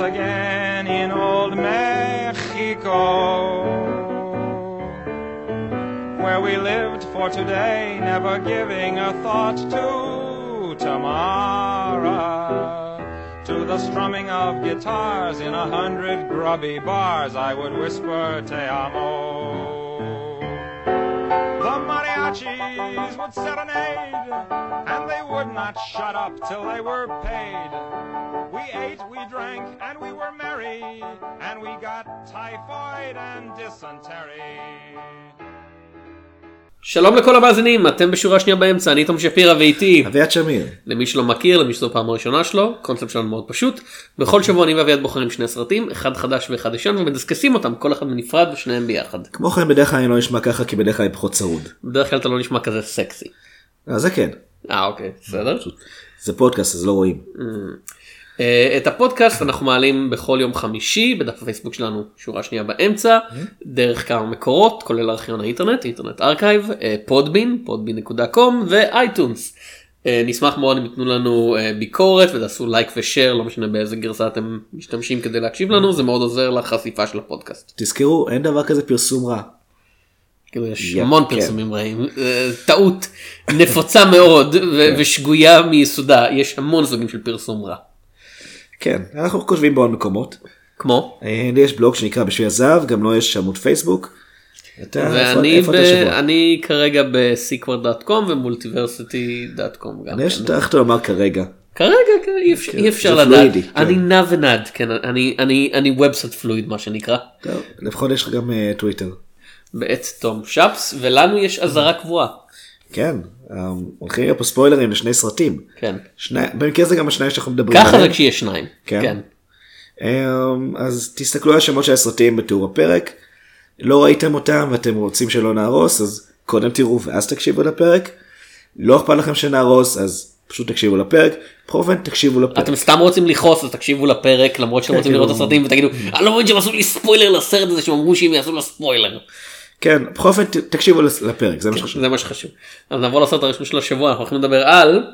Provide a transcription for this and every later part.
again in old Mexico. Where we lived for today, never giving a thought to tomorrow. To the strumming of guitars in a hundred grubby bars, I would whisper Te amo. The mariachis would serenade, and they would not shut up till they were paid. Ate, we drank, and we were merry, and we got typhoid and dysentery. שלום לכל המאזינים, אתם בשורה שנייה באמצע, אני תום שפירא ואיתי, אביעד שמיר. למי שלא מכיר, למי שזו פעם הראשונה שלו, קונספט שלנו מאוד פשוט, בכל שבוע אני ואביעד בוחרים שני סרטים, אחד חדש ואחד ישן, ומדסקסים אותם, כל אחד בנפרד ושניהם ביחד. כמו כן בדרך כלל אני לא נשמע ככה כי בדרך כלל אני פחות צרוד. בדרך כלל אתה לא נשמע כזה סקסי. אה, זה כן. אה אוקיי, בסדר. זה פודקאסט אז לא רואים. אה, את הפודקאסט אנחנו מעלים בכל יום חמישי בדף הפייסבוק שלנו שורה שנייה באמצע דרך כמה מקורות כולל ארכיון האינטרנט Internet Archive אה, Podbean Podbean.com ואייטונס. אה, נשמח מאוד אם יתנו לנו ביקורת ותעשו לייק ושאר לא משנה באיזה גרסה אתם משתמשים כדי להקשיב לנו זה מאוד עוזר לחשיפה של הפודקאסט. תזכרו אין דבר כזה פרסום רע. כאילו יש המון כן. פרסומים רעים טעות נפוצה מאוד ו- ושגויה מיסודה יש המון סוגים של פרסום רע. כן אנחנו כותבים בעוד מקומות. כמו אה, לי יש בלוג שנקרא בשביל הזהב גם לו יש עמוד פייסבוק. איפה- ואני איפה ב... שבוע? אני כרגע בסיקוור.קום ומולטיברסיטי.קום גם. אני כן. שטרחת לומר כרגע. כרגע כן, אי אפשר- כן, אי אפשר לדעת. פלואידי, כן. אני נע ונד, כן, אני- אני אני ובסט פלואיד מה שנקרא. טוב, לפחות יש לך גם אה, טוויטר. בעת תום שפס ולנו יש אזהרה קבועה. כן אה, הולכים להיות פה ספוילרים לשני סרטים. כן. שני, במקרה זה גם השניים שאנחנו מדברים ככה עליהם. זה כשיש שניים. כן. כן. אמ, אז תסתכלו על השמות של הסרטים בתיאור הפרק. לא ראיתם אותם ואתם רוצים שלא נהרוס אז קודם תראו ואז תקשיבו לפרק. לא אכפת לכם שנהרוס אז פשוט תקשיבו לפרק. בכל אופן תקשיבו לפרק. אתם סתם רוצים לכעוס אז תקשיבו לפרק למרות שאתם רוצים כן, לראות את הסרטים ותגידו אני לא מבין שהם עשו לי ספוילר לסרט הזה שהם אמרו שהם יעשו לו ספוילר. כן בכל אופן תקשיבו לפרק זה מה שחשוב. זה מה שחשוב. אז נעבור לסרט הראשון של השבוע אנחנו הולכים לדבר על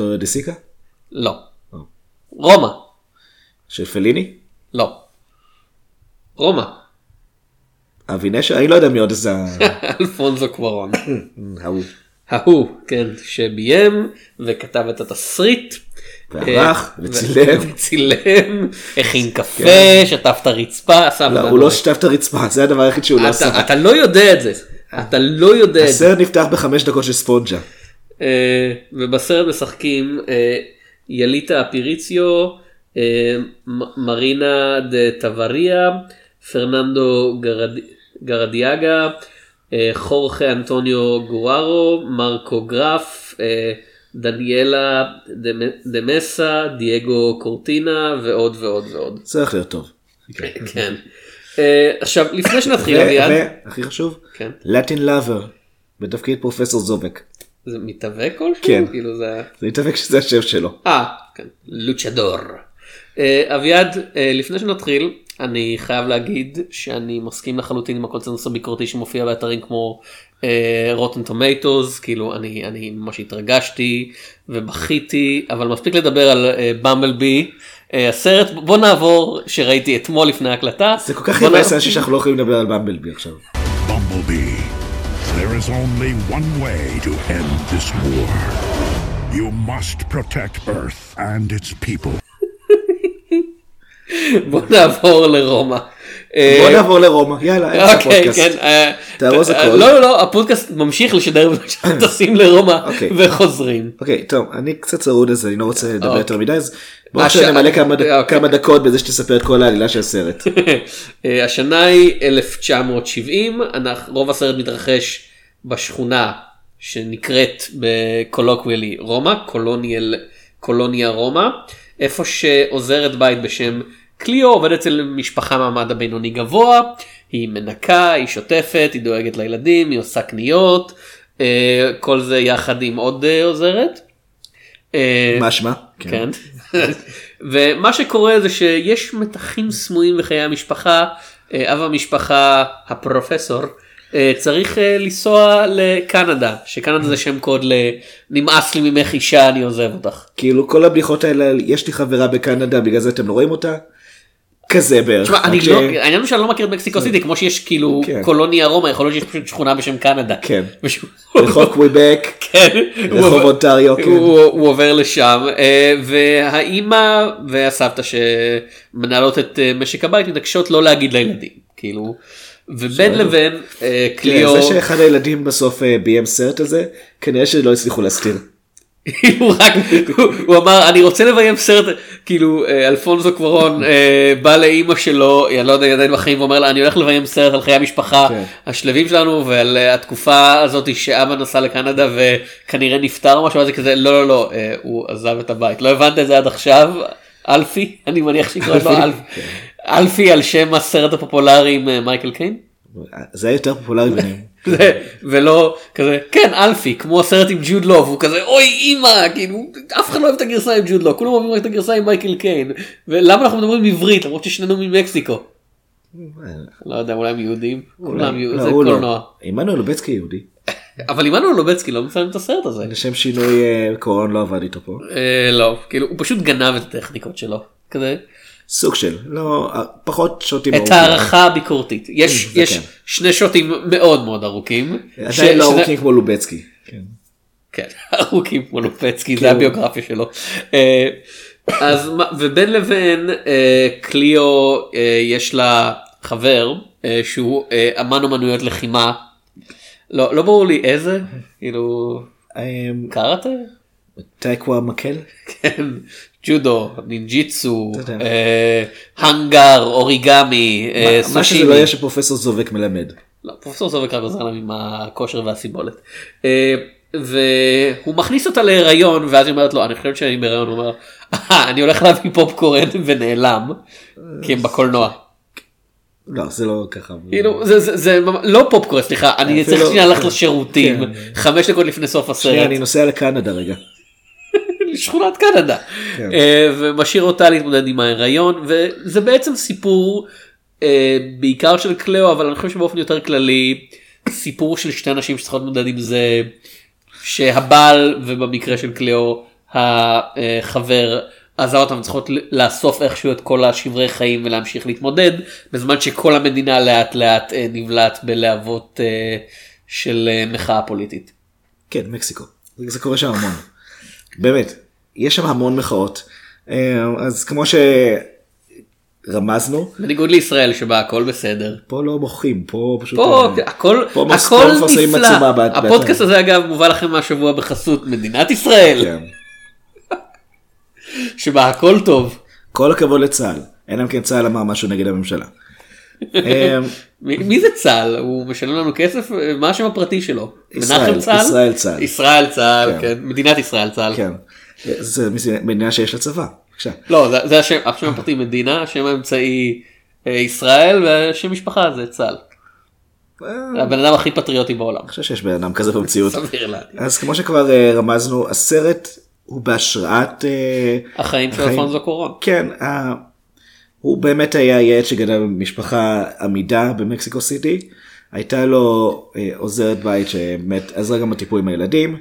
ויטוריו דה סיקה? לא. או. רומא. של פליני? לא. רומא. אבי נשר? אני לא יודע מי עוד זה ה- אלפונזו קוורון. ההוא. ההוא, כן, שביים וכתב את התסריט. וערך אה, וצילם. וצילם, הכין קפה, שטף את הרצפה, עשה לא, הוא לא. שטף את הרצפה זה הדבר היחיד שהוא לא עשה. אתה לא יודע את זה. אתה לא יודע את זה. הסרט נפתח בחמש דקות של ספונג'ה. אה, ובסרט משחקים אה, יליטה אפיריציו, אה, מרינה דה טווריה, פרננדו גרד- גרדיאגה, חורכה אנטוניו גוארו, מרקו גרף, דניאלה דמ- דמסה, דייגו קורטינה ועוד ועוד ועוד. צריך להיות טוב. כן. עכשיו לפני שנתחיל אביעד, והכי חשוב, כן. לטין לאבר, בתפקיד פרופסור זובק. זה מתאבק כלשהו? כן. כאילו זה... זה מתאבק שזה השם שלו. אה, כן, לוצ'דור. אה, אביעד, אה, לפני שנתחיל, אני חייב להגיד שאני מסכים לחלוטין עם הקונצנזוס הביקורתי שמופיע באתרים כמו רוטן טומטוס, כאילו אני, אני ממש התרגשתי ובכיתי, אבל מספיק לדבר על במבלבי. הסרט, בוא נעבור, שראיתי אתמול לפני ההקלטה. זה כל כך אנשים שאנחנו לא יכולים לדבר על במבלבי עכשיו. Bumblebee. There is only one way to end this war. You must protect Earth and its people. בוא נעבור לרומא. אה, בוא נעבור לרומא יאללה אין לך אוקיי, פודקאסט. כן. אה, תארוז אה, הכל. לא, לא, לא, הפודקאסט ממשיך לשדר טסים לרומא אוקיי. וחוזרים. אוקיי טוב אני קצת צרוד אז אני לא רוצה לדבר אוקיי. יותר מדי אז בוא הש- עכשיו נמלא כמה דקות בזה שתספר את כל העלילה של הסרט. השנה היא 1970, אנחנו- רוב הסרט מתרחש בשכונה שנקראת בקולוקווילי רומא, קולוניאל, קולוניה רומא, איפה שעוזרת בית בשם קליו עובדת אצל משפחה מעמד הבינוני גבוה, היא מנקה, היא שוטפת, היא דואגת לילדים, היא עושה קניות, אה, כל זה יחד עם עוד אה, עוזרת. אה, מה שמה? כן. ומה שקורה זה שיש מתחים סמויים בחיי המשפחה, אב המשפחה הפרופסור צריך אה, לנסוע לקנדה, שקנדה זה שם קוד לנמאס לי ממך אישה אני עוזב אותך. כאילו כל הבדיחות האלה יש לי חברה בקנדה בגלל זה אתם לא רואים אותה? כזה בערך. תשמע, אני לא, העניין הוא שאני לא מכיר את מקסיקו סיטי, כמו שיש כאילו כן. קולוניה רומא, יכול להיות שיש פשוט שכונה בשם קנדה. כן. רחוב קוויבק, כן, רחוב אונטריו, כן. הוא, עובר לשם אה, והאימא והסבתא שמנהלות את אה, משק הבית מתעקשות לא להגיד לילדים כאילו ובין לבין אה, כן, קליו זה שאחד הילדים בסוף אה, ביים סרט הזה כנראה שלא הצליחו להסתיר. הוא רק הוא- אמר אני רוצה לביים סרט כאילו אה, אלפונזו קוורון בא לאימא שלו אני לא יודע עדיין בחיים ואומר לה אני הולך לביים סרט על חיי המשפחה כן. השלווים שלנו ועל התקופה הזאת שאבא נסע לקנדה וכנראה נפטר או משהו אז זה כזה לא לא לא הוא עזב את הבית. לא הבנת את זה עד עכשיו אלפי? אני מניח שקוראים לו אלפי, אלפי על שם הסרט הפופולרי עם אה, מייקל קיין. זה היה יותר פופולרי ביניהם. ולא כזה כן אלפי כמו הסרט עם ג'וד לוב הוא כזה אוי אימא כאילו אף אחד לא אוהב את הגרסה עם ג'וד לוב כולם אוהבים רק את הגרסה עם מייקל קיין ולמה אנחנו מדברים עברית למרות ששנינו ממקסיקו. לא יודע אולי הם יהודים כולם יהודים לא, זה לא. קולנוע עמנואל לובצקי יהודי. אבל עמנואל לובצקי לא מצלם את הסרט הזה לשם שינוי אה, קורון לא עבד איתו פה. אה, לא כאילו הוא פשוט גנב את הטכניקות שלו כזה סוג של לא פחות שוטים. את ארוכים. הערכה הביקורתית יש זה יש כן. שני שוטים מאוד מאוד ארוכים. ש- עדיין לא ארוכים כמו לובצקי. כן. כן, ארוכים כמו לופצקי, זה כאילו- הביוגרפיה שלו. אה, אז מה- ובין לבין אה, קליו אה, יש לה חבר שהוא אמן אומנויות לחימה. לא לא ברור לי איזה, כאילו קראטה? טייקווה מקל? כן, ג'ודו, נינג'יצו. אה, הנגר, אוריגמי, אה, מה שזה סושימי. לא יהיה שפרופסור זובק מלמד. לא, פרופסור זובק רק עוזר להם עם הכושר והסיבולת. אה, והוא מכניס אותה להיריון ואז היא אומרת לו אני חושבת שאני בהיריון הוא אומר "אה, אני הולך להביא פופקורן ונעלם כי הם בקולנוע. לא זה לא ככה. כאילו זה זה זה ממש- לא פופקורן סליחה אני צריך שנייה ללכת לשירותים כן. חמש דקות לפני סוף שנייה, הסרט אני נוסע לקנדה רגע. לשכונת קנדה כן. אה, ומשאיר אותה להתמודד עם ההיריון וזה בעצם סיפור אה, בעיקר של קליאו אבל אני חושב שבאופן יותר כללי סיפור של שתי אנשים שצריכות להתמודד עם זה שהבעל ובמקרה של קליאו החבר עזר אותם צריכות לאסוף איכשהו את כל השברי חיים ולהמשיך להתמודד בזמן שכל המדינה לאט לאט אה, נבלעת בלהבות של אה, מחאה פוליטית. כן מקסיקו. זה קורה שם המון. באמת. יש שם המון מחאות. אה, אז כמו שרמזנו בניגוד לישראל שבה הכל בסדר. פה לא מוחים פה פשוט. פה אה, הכל פה הכל נפלא. עצומה בת- הפודקאסט. הזה אגב מובא לכם מהשבוע בחסות מדינת ישראל כן. שבה הכל טוב. כל הכבוד לצה"ל. אלא אם כן צה"ל אמר משהו נגד הממשלה. אה, מי זה צה"ל הוא משלם לנו כסף מה השם הפרטי שלו ישראל, צה"ל ישראל צה"ל. ישראל צה"ל כן. כן מדינת ישראל צה"ל כן. זה מדינה שיש לה צבא. בבקשה. לא זה- זה השם השם הפרטי מדינה השם האמצעי אה, ישראל והשם משפחה זה צה"ל. אה, הבן אדם הכי פטריוטי בעולם. אני חושב שיש בן אדם כזה במציאות. סביר להניח. אז כמו שכבר אה, רמזנו הסרט הוא בהשראת החיים של אלפונזו קורון. כן הוא באמת היה ילד שגדל במשפחה עמידה במקסיקו סיטי הייתה לו אה, עוזרת בית שבאמת עזרה גם בטיפול עם הילדים.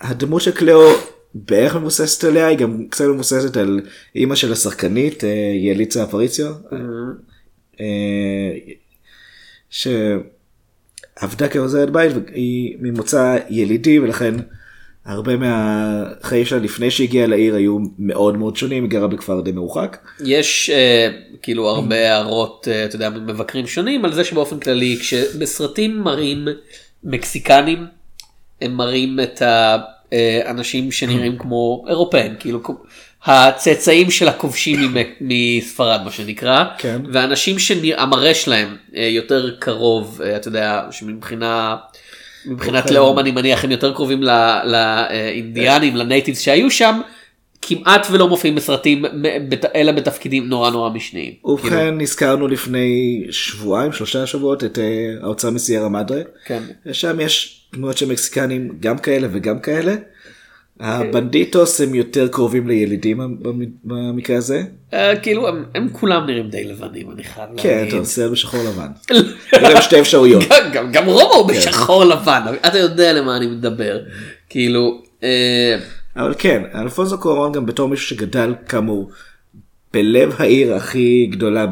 הדמות של קליאו בערך מבוססת עליה היא גם קצת מבוססת על אימא של השחקנית אה, יליצה אפריציו. אה, שעבדה כעוזרת בית והיא ממוצא ילידי ולכן הרבה מהחיים שלה לפני שהגיעה לעיר היו מאוד מאוד שונים, היא גרה בכפר די מרוחק. יש אה, כאילו הרבה הערות, אה, אתה יודע, מבקרים שונים על זה שבאופן כללי כשבסרטים מראים מקסיקנים, הם מראים את האנשים שנראים כמו אירופאים, כאילו הצאצאים של הכובשים מספרד מה שנקרא, כן. ואנשים שהמראה שלהם אה, יותר קרוב, אה, אתה יודע, שמבחינה... מבחינת אוקיי. לאום אני מניח הם יותר קרובים לאינדיאנים, לנייטיבס שהיו שם, כמעט ולא מופיעים בסרטים אלא בתפקידים נורא נורא משניים. כאילו, ובכן הזכרנו לפני שבועיים שלושה שבועות את אה, ההוצאה מסיירה מדרה. כן. שם יש דמויות של מקסיקנים גם כאלה וגם כאלה. הבנדיטוס הם יותר קרובים לילידים במ- במקרה הזה. אה, כאילו הם, כולם נראים די לבנים אני חייב כן, להגיד. טוב, סרט בשחור לבן. יש להם שתי אפשרויות. גם- רומא הוא בשחור לבן, אתה יודע למה אני מדבר. כאילו, אה, אבל כן, אלפונזו קורון גם בתור מישהו שגדל כאמור בלב העיר הכי גדולה,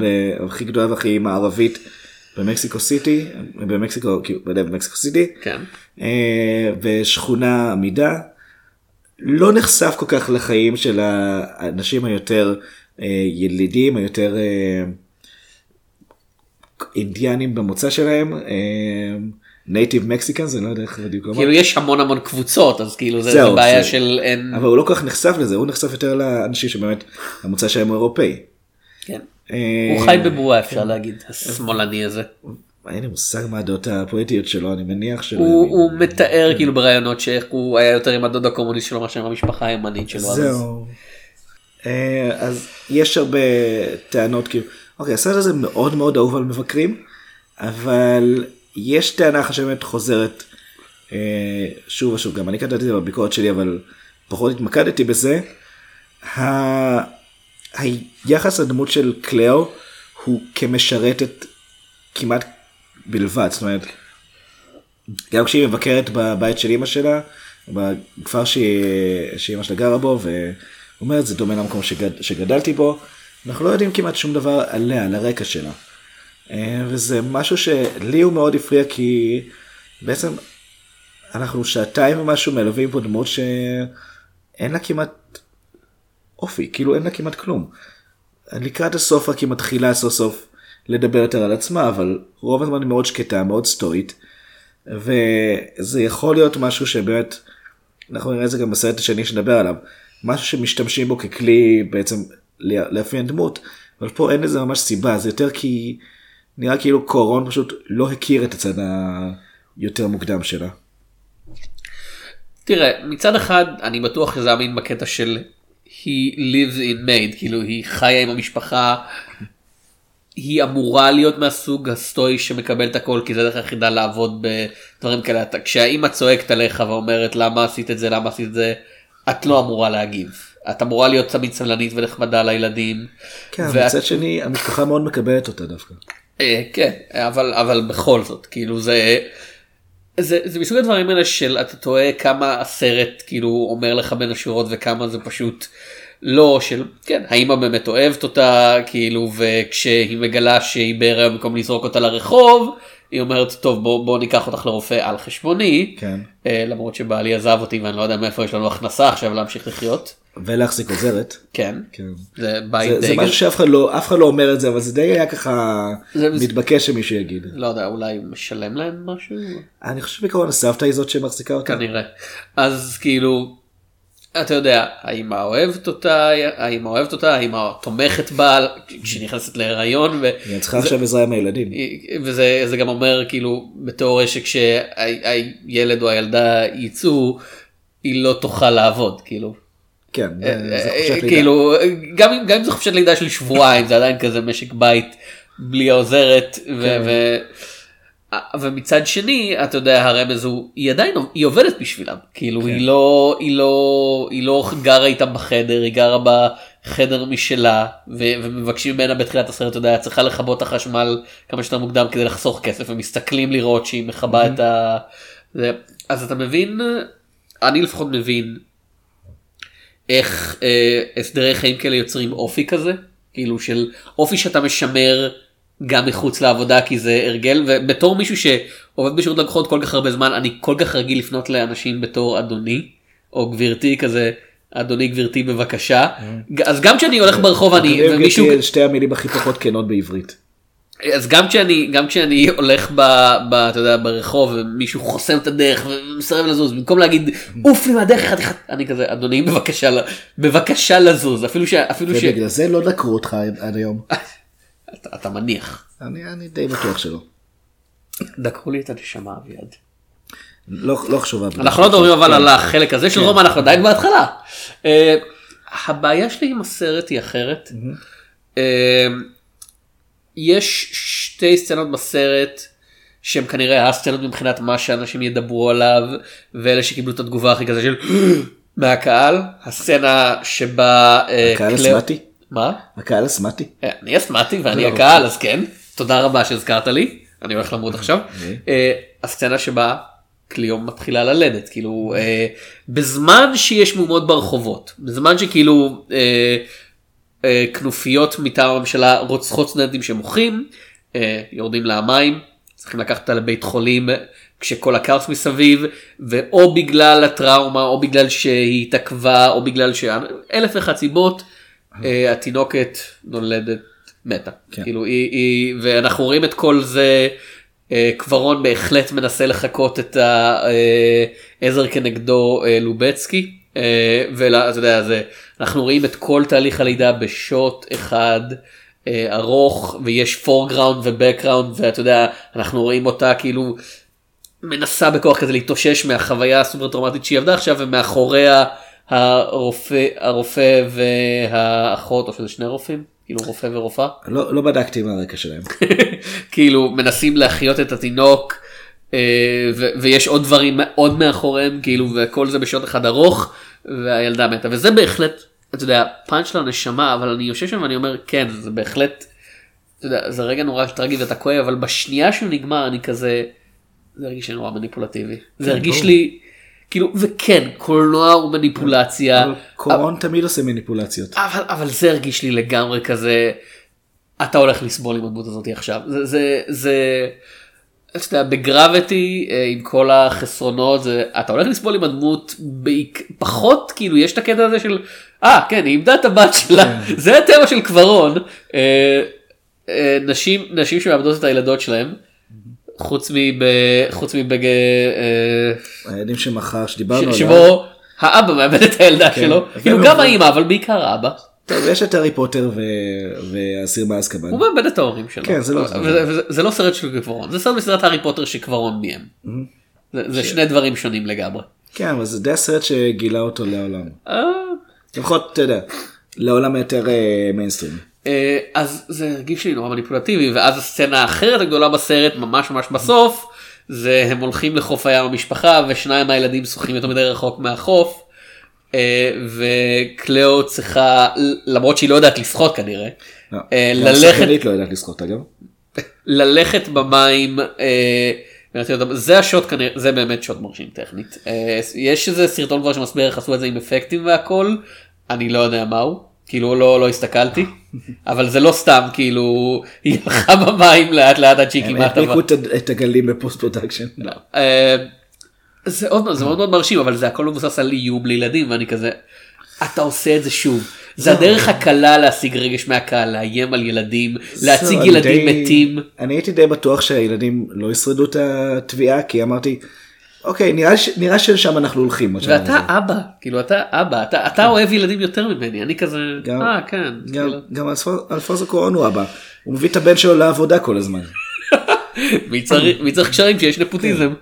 הכי גדולה והכי מערבית במקסיקו סיטי, במקסיקו, כאילו בלב מקסיקו סיטי, כן. אה, ושכונה עמידה, לא נחשף כל כך לחיים של האנשים היותר אה, ילידים, היותר אה, אינדיאנים במוצא שלהם, נייטיב מקסיקן, זה לא יודע איך בדיוק לומר. כאילו יש המון המון קבוצות אז כאילו זה, זה בעיה זה- של אין. אבל הוא לא כל כך נחשף לזה, הוא נחשף יותר לאנשים שבאמת המוצא שלהם הוא אירופאי. כן. אה, הוא חי בבועה אפשר להגיד השמאלני הזה. אין לי מושג מה הדעות הפוליטיות שלו, אני מניח שלא. הוא, הוא מתאר כאילו בראיונות שאיך הוא היה יותר עם הדוד הקומוניסט שלו מאשר עם המשפחה הימנית שלו. זהו. אה, אז יש הרבה טענות כאילו, אוקיי, הסרט הזה מאוד מאוד אהוב על מבקרים, אבל יש טענה אחת שבאמת חוזרת אה, שוב ושוב, גם אני כתבתי את זה בביקורת שלי, אבל פחות התמקדתי בזה. ה- היחס לדמות של קלאו הוא כמשרתת כמעט בלבד, זאת אומרת, גם כשהיא מבקרת בבית של אימא שלה, בכפר שאימא שלה גרה בו, ואומרת זה דומה למקום שגד, שגדלתי בו, אנחנו לא יודעים כמעט שום דבר עליה, על הרקע שלה. אה, וזה משהו שלי הוא מאוד הפריע כי בעצם אנחנו שעתיים ומשהו מלווים פה דמות שאין לה כמעט אופי, כאילו אין לה כמעט כלום. לקראת הסוף רק היא מתחילה סוף סוף לדבר יותר על עצמה, אבל רוב הזמן היא מאוד שקטה, מאוד סטואית. וזה יכול להיות משהו שבאמת, אנחנו נראה את זה גם בסרט השני שנדבר עליו, משהו שמשתמשים בו ככלי בעצם לאפיין דמות, אבל פה אין לזה ממש סיבה, זה יותר כי נראה כאילו קורון פשוט לא הכיר את הצד היותר מוקדם שלה. תראה מצד אחד אני בטוח שזה אמין בקטע של he lives in made כאילו היא חיה עם המשפחה. היא אמורה להיות מהסוג הסטואי שמקבל את הכל כי זה הדרך היחידה לעבוד בדברים כאלה אתה כשהאימא צועקת עליך ואומרת למה עשית את זה למה עשית את זה את לא אמורה להגיב את אמורה להיות תמיד סבלנית ונחמדה לילדים. כן, ואת- מצד שני המשפחה מאוד מקבלת אותה דווקא. אה, כן אבל אבל בכל זאת כאילו זה זה, זה מסוג הדברים האלה של אתה טועה כמה הסרט כאילו אומר לך בין השורות וכמה זה פשוט לא של כן האמא באמת אוהבת אותה כאילו וכשהיא מגלה שהיא בהיריון במקום לזרוק אותה לרחוב היא אומרת טוב בוא, בוא ניקח אותך לרופא על חשבוני כן. אה, למרות שבעלי עזב אותי ואני לא יודע מאיפה יש לנו הכנסה עכשיו להמשיך לחיות ולהחזיק עוזרת. כן כן. זה בית זה, זה די משהו שאף אחד לא אף אחד לא אומר את זה אבל זה די היה ככה זה- זה- מתבקש שמישהו יגיד. לא יודע אולי משלם להם משהו. אני חושב בעיקרון הסבתא היא זאת שמחזיקה אותה. כנראה. אז כאילו, אתה יודע, האמא אוהבת אותה, האמא אוהבת אותה, האמא תומכת בה כשהיא נכנסת להיריון. ו... היא צריכה עכשיו עזרה עם הילדים. וזה זה גם אומר כאילו בתיאוריה שכשהילד או הילדה יצאו היא לא תוכל לעבוד כאילו. כן, זה- זה חופשת לידה. כאילו גם אם- גם אם זה חופשת לידה של שבועיים זה עדיין כזה משק בית בלי העוזרת ו- ומצד שני אתה יודע הרמז הוא היא עדיין היא עובדת בשבילם. כאילו כן. היא לא היא לא היא לא גרה איתם בחדר היא גרה בחדר משלה ו- ומבקשים ממנה בתחילת הסרט אתה יודע צריכה לכבות את החשמל כמה שיותר מוקדם כדי לחסוך כסף ומסתכלים לראות שהיא מכבה את ה... זה- אז אתה מבין אני לפחות מבין איך אה, הסדרי חיים כאלה יוצרים אופי כזה. כאילו של אופי שאתה משמר גם מחוץ לעבודה כי זה הרגל ובתור מישהו שעובד בשירות לקוחות כל כך הרבה זמן אני כל כך רגיל לפנות לאנשים בתור אדוני או גברתי כזה אדוני גברתי בבקשה אז גם כשאני הולך ברחוב אני ומישהו שתי המילים הכי פחות כנות בעברית. אז גם כשאני גם כשאני הולך ב, ב, אתה יודע, ברחוב ומישהו חוסם את הדרך ומסרב לזוז במקום להגיד עוף לי מהדרך חתיכת אני כזה אדוני בבקשה בבקשה לזוז אפילו ש... אפילו ש... ובגלל זה לא דקרו אותך עד היום. אתה, אתה מניח. אני אני די בטוח שלא. דקרו לי את הנשמה אביעד. לא לא חשוב. אנחנו לא מדברים אבל על החלק הזה של רומא אנחנו עדיין בהתחלה. אה, הבעיה שלי עם הסרט היא אחרת. אה, יש שתי סצנות בסרט שהם כנראה הסצנות מבחינת מה שאנשים ידברו עליו ואלה שקיבלו את התגובה הכי כזה של מהקהל הסצנה שבה אה, הקהל אסמטי? מה? הקהל אסמטי? אה, אני אסמטי ואני לא, הקהל אז כן תודה רבה שהזכרת לי אני הולך למות עכשיו אוקיי. אה, הסצנה שבה קליו מתחילה ללדת כאילו אה, בזמן שיש מהומות ברחובות בזמן שכאילו אה, אה, כנופיות מטעם הממשלה רוצחות סטודנטים שמוחים אה, יורדים למים צריכים לקחת אותה לבית חולים כשכל הכאוס מסביב ואו בגלל הטראומה או בגלל שהיא התעכבה או בגלל שאלף ואחת סיבות אה, התינוקת נולדת מתה כן. כאילו היא, היא ואנחנו רואים את כל זה אה, קברון בהחלט מנסה לחקות את העזר כנגדו אה, לובצקי אה, ואתה יודע זה אנחנו רואים את כל תהליך הלידה בשוט אחד. אה, ארוך ויש פורגראונד ובקראונד ואתה יודע אנחנו רואים אותה כאילו מנסה בכוח כזה להתאושש מהחוויה הסופר טראומטית שהיא עבדה עכשיו ומאחוריה הרופא הרופא והאחות או שזה שני רופאים כאילו רופא ורופאה לא לא בדקתי מה הרקע שלהם. כאילו מנסים להחיות את התינוק אה, ו- ויש עוד דברים מאוד מאחוריהם כאילו וכל זה בשעות אחד ארוך והילדה מתה וזה בהחלט אתה יודע פאנץ' לנשמה אבל אני יושב שם ואני אומר כן זה בהחלט. אתה יודע, זה רגע נורא טרגי ואתה כואב אבל בשנייה שהוא נגמר אני כזה זה הרגיש לי נורא מניפולטיבי זה הרגיש ברור. לי כאילו וכן קולנוע הוא מניפולציה אבל קורון תמיד עושה מניפולציות. אבל אבל זה הרגיש לי לגמרי כזה אתה הולך לסבול עם הדמות הזאת עכשיו זה זה זה. אתה יודע, בגרביטי אה, עם כל החסרונות זה אתה הולך לסבול עם הדמות בעיק, פחות כאילו יש את הקטע הזה של אה כן היא איבדה את הבת שלה זה הטבע של קברון אה, אה, נשים נשים שמאבדות את הילדות שלהם חוץ מב... חוץ מבג... אה, הילדים שמחר שדיברנו עליו. שבו האבא מאבד את הילדה שלו כאילו גם. האמא אבל בעיקר האבא. טוב, יש את הארי פוטר והאסיר מאזקבאן. הוא מאבד את ההורים שלו. כן, זה לא- זה לא סרט של קברון, זה סרט בסדרת הארי פוטר שקברון מיים. זה- זה שני דברים שונים לגמרי. כן, אבל זה די הסרט שגילה אותו לעולם. אה, לפחות, אתה יודע, לעולם יותר מיינסטרים. אה, אז זה הרגיש לי נורא מניפולטיבי ואז הסצנה האחרת הגדולה בסרט ממש ממש בסוף זה הם הולכים לחוף הים המשפחה ושניים מהילדים שוחים יותר מדי רחוק מהחוף. אה, וקליאו צריכה למרות שהיא לא יודעת לשחות כנראה לא. אה, ללכת לא יודעת לשחות אגב. ללכת במים. זה השוט כנראה זה באמת שוט מרשים טכנית יש איזה סרטון כבר שמסביר איך עשו את זה עם אפקטים והכל אני לא יודע מהו כאילו לא לא הסתכלתי אבל זה לא סתם כאילו היא הלכה במים לאט לאט עד שהיא הם כמעט הדביקו עברה. את הגלים ב post production. אה, זה עוד מאוד מאוד מרשים אבל זה הכל מבוסס על איום לילדים ואני כזה אתה עושה את זה שוב. זה הדרך הקלה להשיג רגש מהקהל לאיים על ילדים להציג ילדים די- מתים. אני הייתי די בטוח שהילדים לא ישרדו את התביעה כי אמרתי אוקיי נראה ש- נראה ששם אנחנו הולכים. ואתה הזה." אבא כאילו אתה אבא אתה אתה אוהב ילדים יותר ממני אני כזה גם- אה כן גם- כאילו, גם אלפוז- אלפוזו קורון הוא אבא. הוא מביא את הבן שלו לעבודה כל הזמן. מי צריך קשרים כשיש נפוטיזם.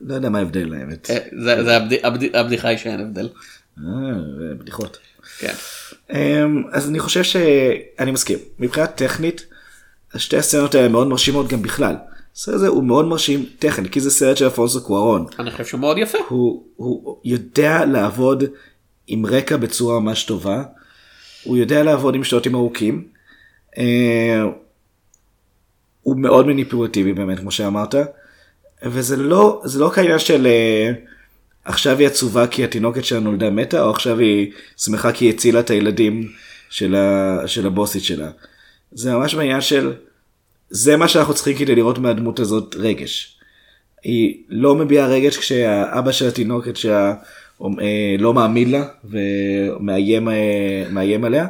לא יודע מה ההבדל האמת. אה, זה זה הבד- הבד- הבדיחה היא שאין הבדל. אה, בדיחות. כן. אמ, אז אני חושב שאני מסכים מבחינה טכנית שתי הסצנות האלה מאוד מרשימות גם בכלל. הסרט הזה הוא מאוד מרשים טכנית כי זה סרט של אלפונסו קוארון. אני חושב שהוא מאוד יפה. הוא, הוא יודע לעבוד עם רקע בצורה ממש טובה. הוא יודע לעבוד עם שוטים ארוכים. אה, הוא מאוד מניפולטיבי באמת כמו שאמרת. וזה לא זה לא כעניין של אה, עכשיו היא עצובה כי התינוקת שלה נולדה מתה או עכשיו היא שמחה כי היא הצילה את הילדים של, ה, של הבוסית שלה. זה ממש בעניין של זה מה שאנחנו צריכים כדי לראות מהדמות הזאת רגש. היא לא מביעה רגש כשהאבא של התינוקת שלה אה, לא מאמין לה ומאיים אה, עליה.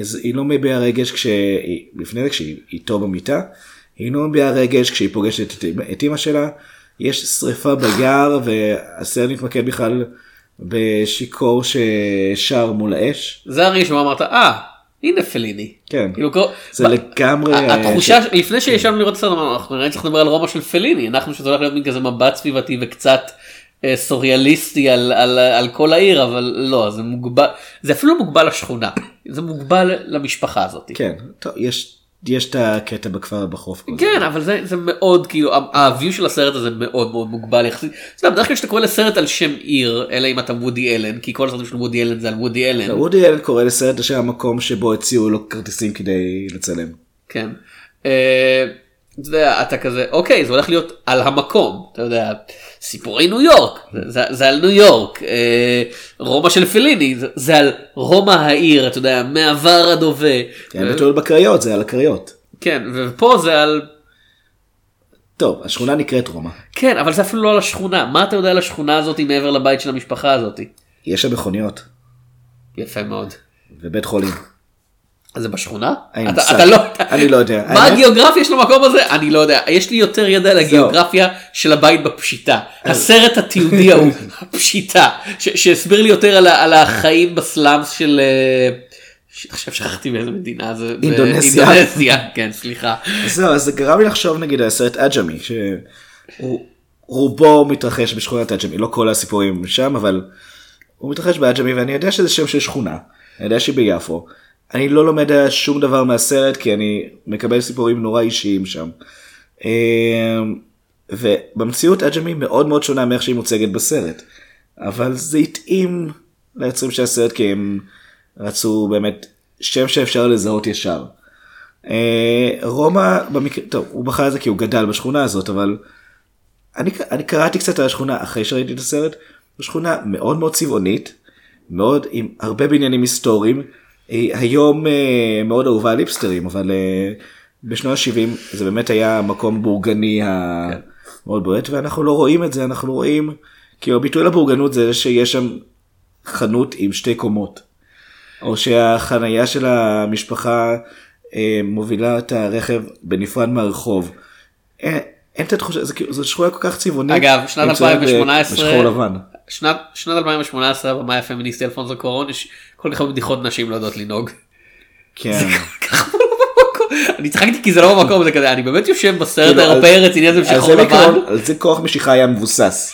אז היא לא מביעה רגש כשהיא, לפני זה כשהיא איתו במיטה, היא לא מביעה רגש כשהיא פוגשת את, את אימא שלה, יש שריפה ביער והסרט מתמקד בכלל בשיכור ששר מול האש. זה שבו אמרת אה הנה פליני. כן, כאילו, זה ב- לגמרי... אה, התחושה לפני שישבנו לראות אמרנו, אנחנו נראה צריך לדבר על רומא של פליני. אנחנו שזה הולך להיות מין כזה מבט סביבתי וקצת אה, סוריאליסטי על, על, על כל העיר אבל לא זה מוגבל זה אפילו מוגבל לשכונה. זה מוגבל למשפחה הזאת. כן, טוב, יש, יש את הקטע בכפר בחוף. כן אבל זה זה מאוד כאילו הוויו של הסרט הזה מאוד מאוד מוגבל יחסית. אתה יודע, בדרך כלל כשאתה קורא לסרט על שם עיר אלא אם אתה וודי אלן כי כל הסרטים של וודי אלן זה על וודי אלן. זה. וודי אלן קורא לסרט השם המקום שבו הציעו לו כרטיסים כדי לצלם. כן. אתה יודע, אתה כזה אוקיי זה הולך להיות על המקום אתה יודע סיפורי ניו יורק זה, זה על ניו יורק אה, רומא של פליני זה, זה על רומא העיר אתה יודע מעבר עד הווה כן, בתול בקריות, זה על הקריות. כן ופה זה על טוב, השכונה נקראת רומא. כן אבל זה אפילו לא על השכונה מה אתה יודע על השכונה הזאת מעבר לבית של המשפחה הזאת יש שם מכוניות יפה מאוד. ובית חולים. זה בשכונה? אתה. אתה לא, אני לא יודע. מה האמת- הגיאוגרפיה של המקום הזה? אני לא יודע. יש לי יותר ידע על הגיאוגרפיה של הבית בפשיטה. הסרט התיעודי ההוא, הפשיטה, שהסביר לי יותר על, על החיים בסלאמס של... אה, עכשיו שכחתי באיזה מדינה זה. אינדונזיה. אינדונזיה, כן סליחה. זהו, אז זה גרם לי לחשוב נגיד על הסרט אג'מי, שהוא רובו מתרחש בשכונת אג'מי, לא כל הסיפורים שם, אבל הוא מתרחש באג'מי ואני יודע שזה שם של שכונה, אני יודע שהיא ביפו. אני לא לומד שום דבר מהסרט כי אני מקבל סיפורים נורא אישיים שם. אמ, ובמציאות אג'מי מאוד מאוד שונה מאיך שהיא מוצגת בסרט. אבל זה התאים ליוצרים של הסרט כי הם רצו באמת שם שאפשר לזהות ישר. אה, רומא במקרה, טוב הוא בחר את זה כי הוא גדל בשכונה הזאת אבל אני, אני קראתי קצת על השכונה אחרי שראיתי את הסרט, זו שכונה מאוד מאוד צבעונית, מאוד עם הרבה בניינים היסטוריים, היום אה, מאוד אהובה על היפסטרים אבל אה, בשנות ה-70 זה באמת היה המקום בורגני המאוד בועט ואנחנו לא רואים את זה אנחנו רואים כי הביטוי לבורגנות זה שיש שם חנות עם שתי קומות. או שהחנייה של המשפחה אה, מובילה את הרכב בנפרד מהרחוב. אין, את התחושה, כאילו, זו שכונה כל כך צבעונית. אגב, שנת מצוירת ב- 2018 בשחור לבן. שנת, שנת 2018 הבמאי הפמיניסטי אלפונסו קורון יש כל כך הרבה בדיחות נשים לא יודעות לנהוג. כן. לא. אני צחקתי כי זה לא במקום זה כזה אני באמת יושב בסרט כאילו, האירופאי על- הרציני הזה בשחור לבן. על זה כוח משיכה היה מבוסס.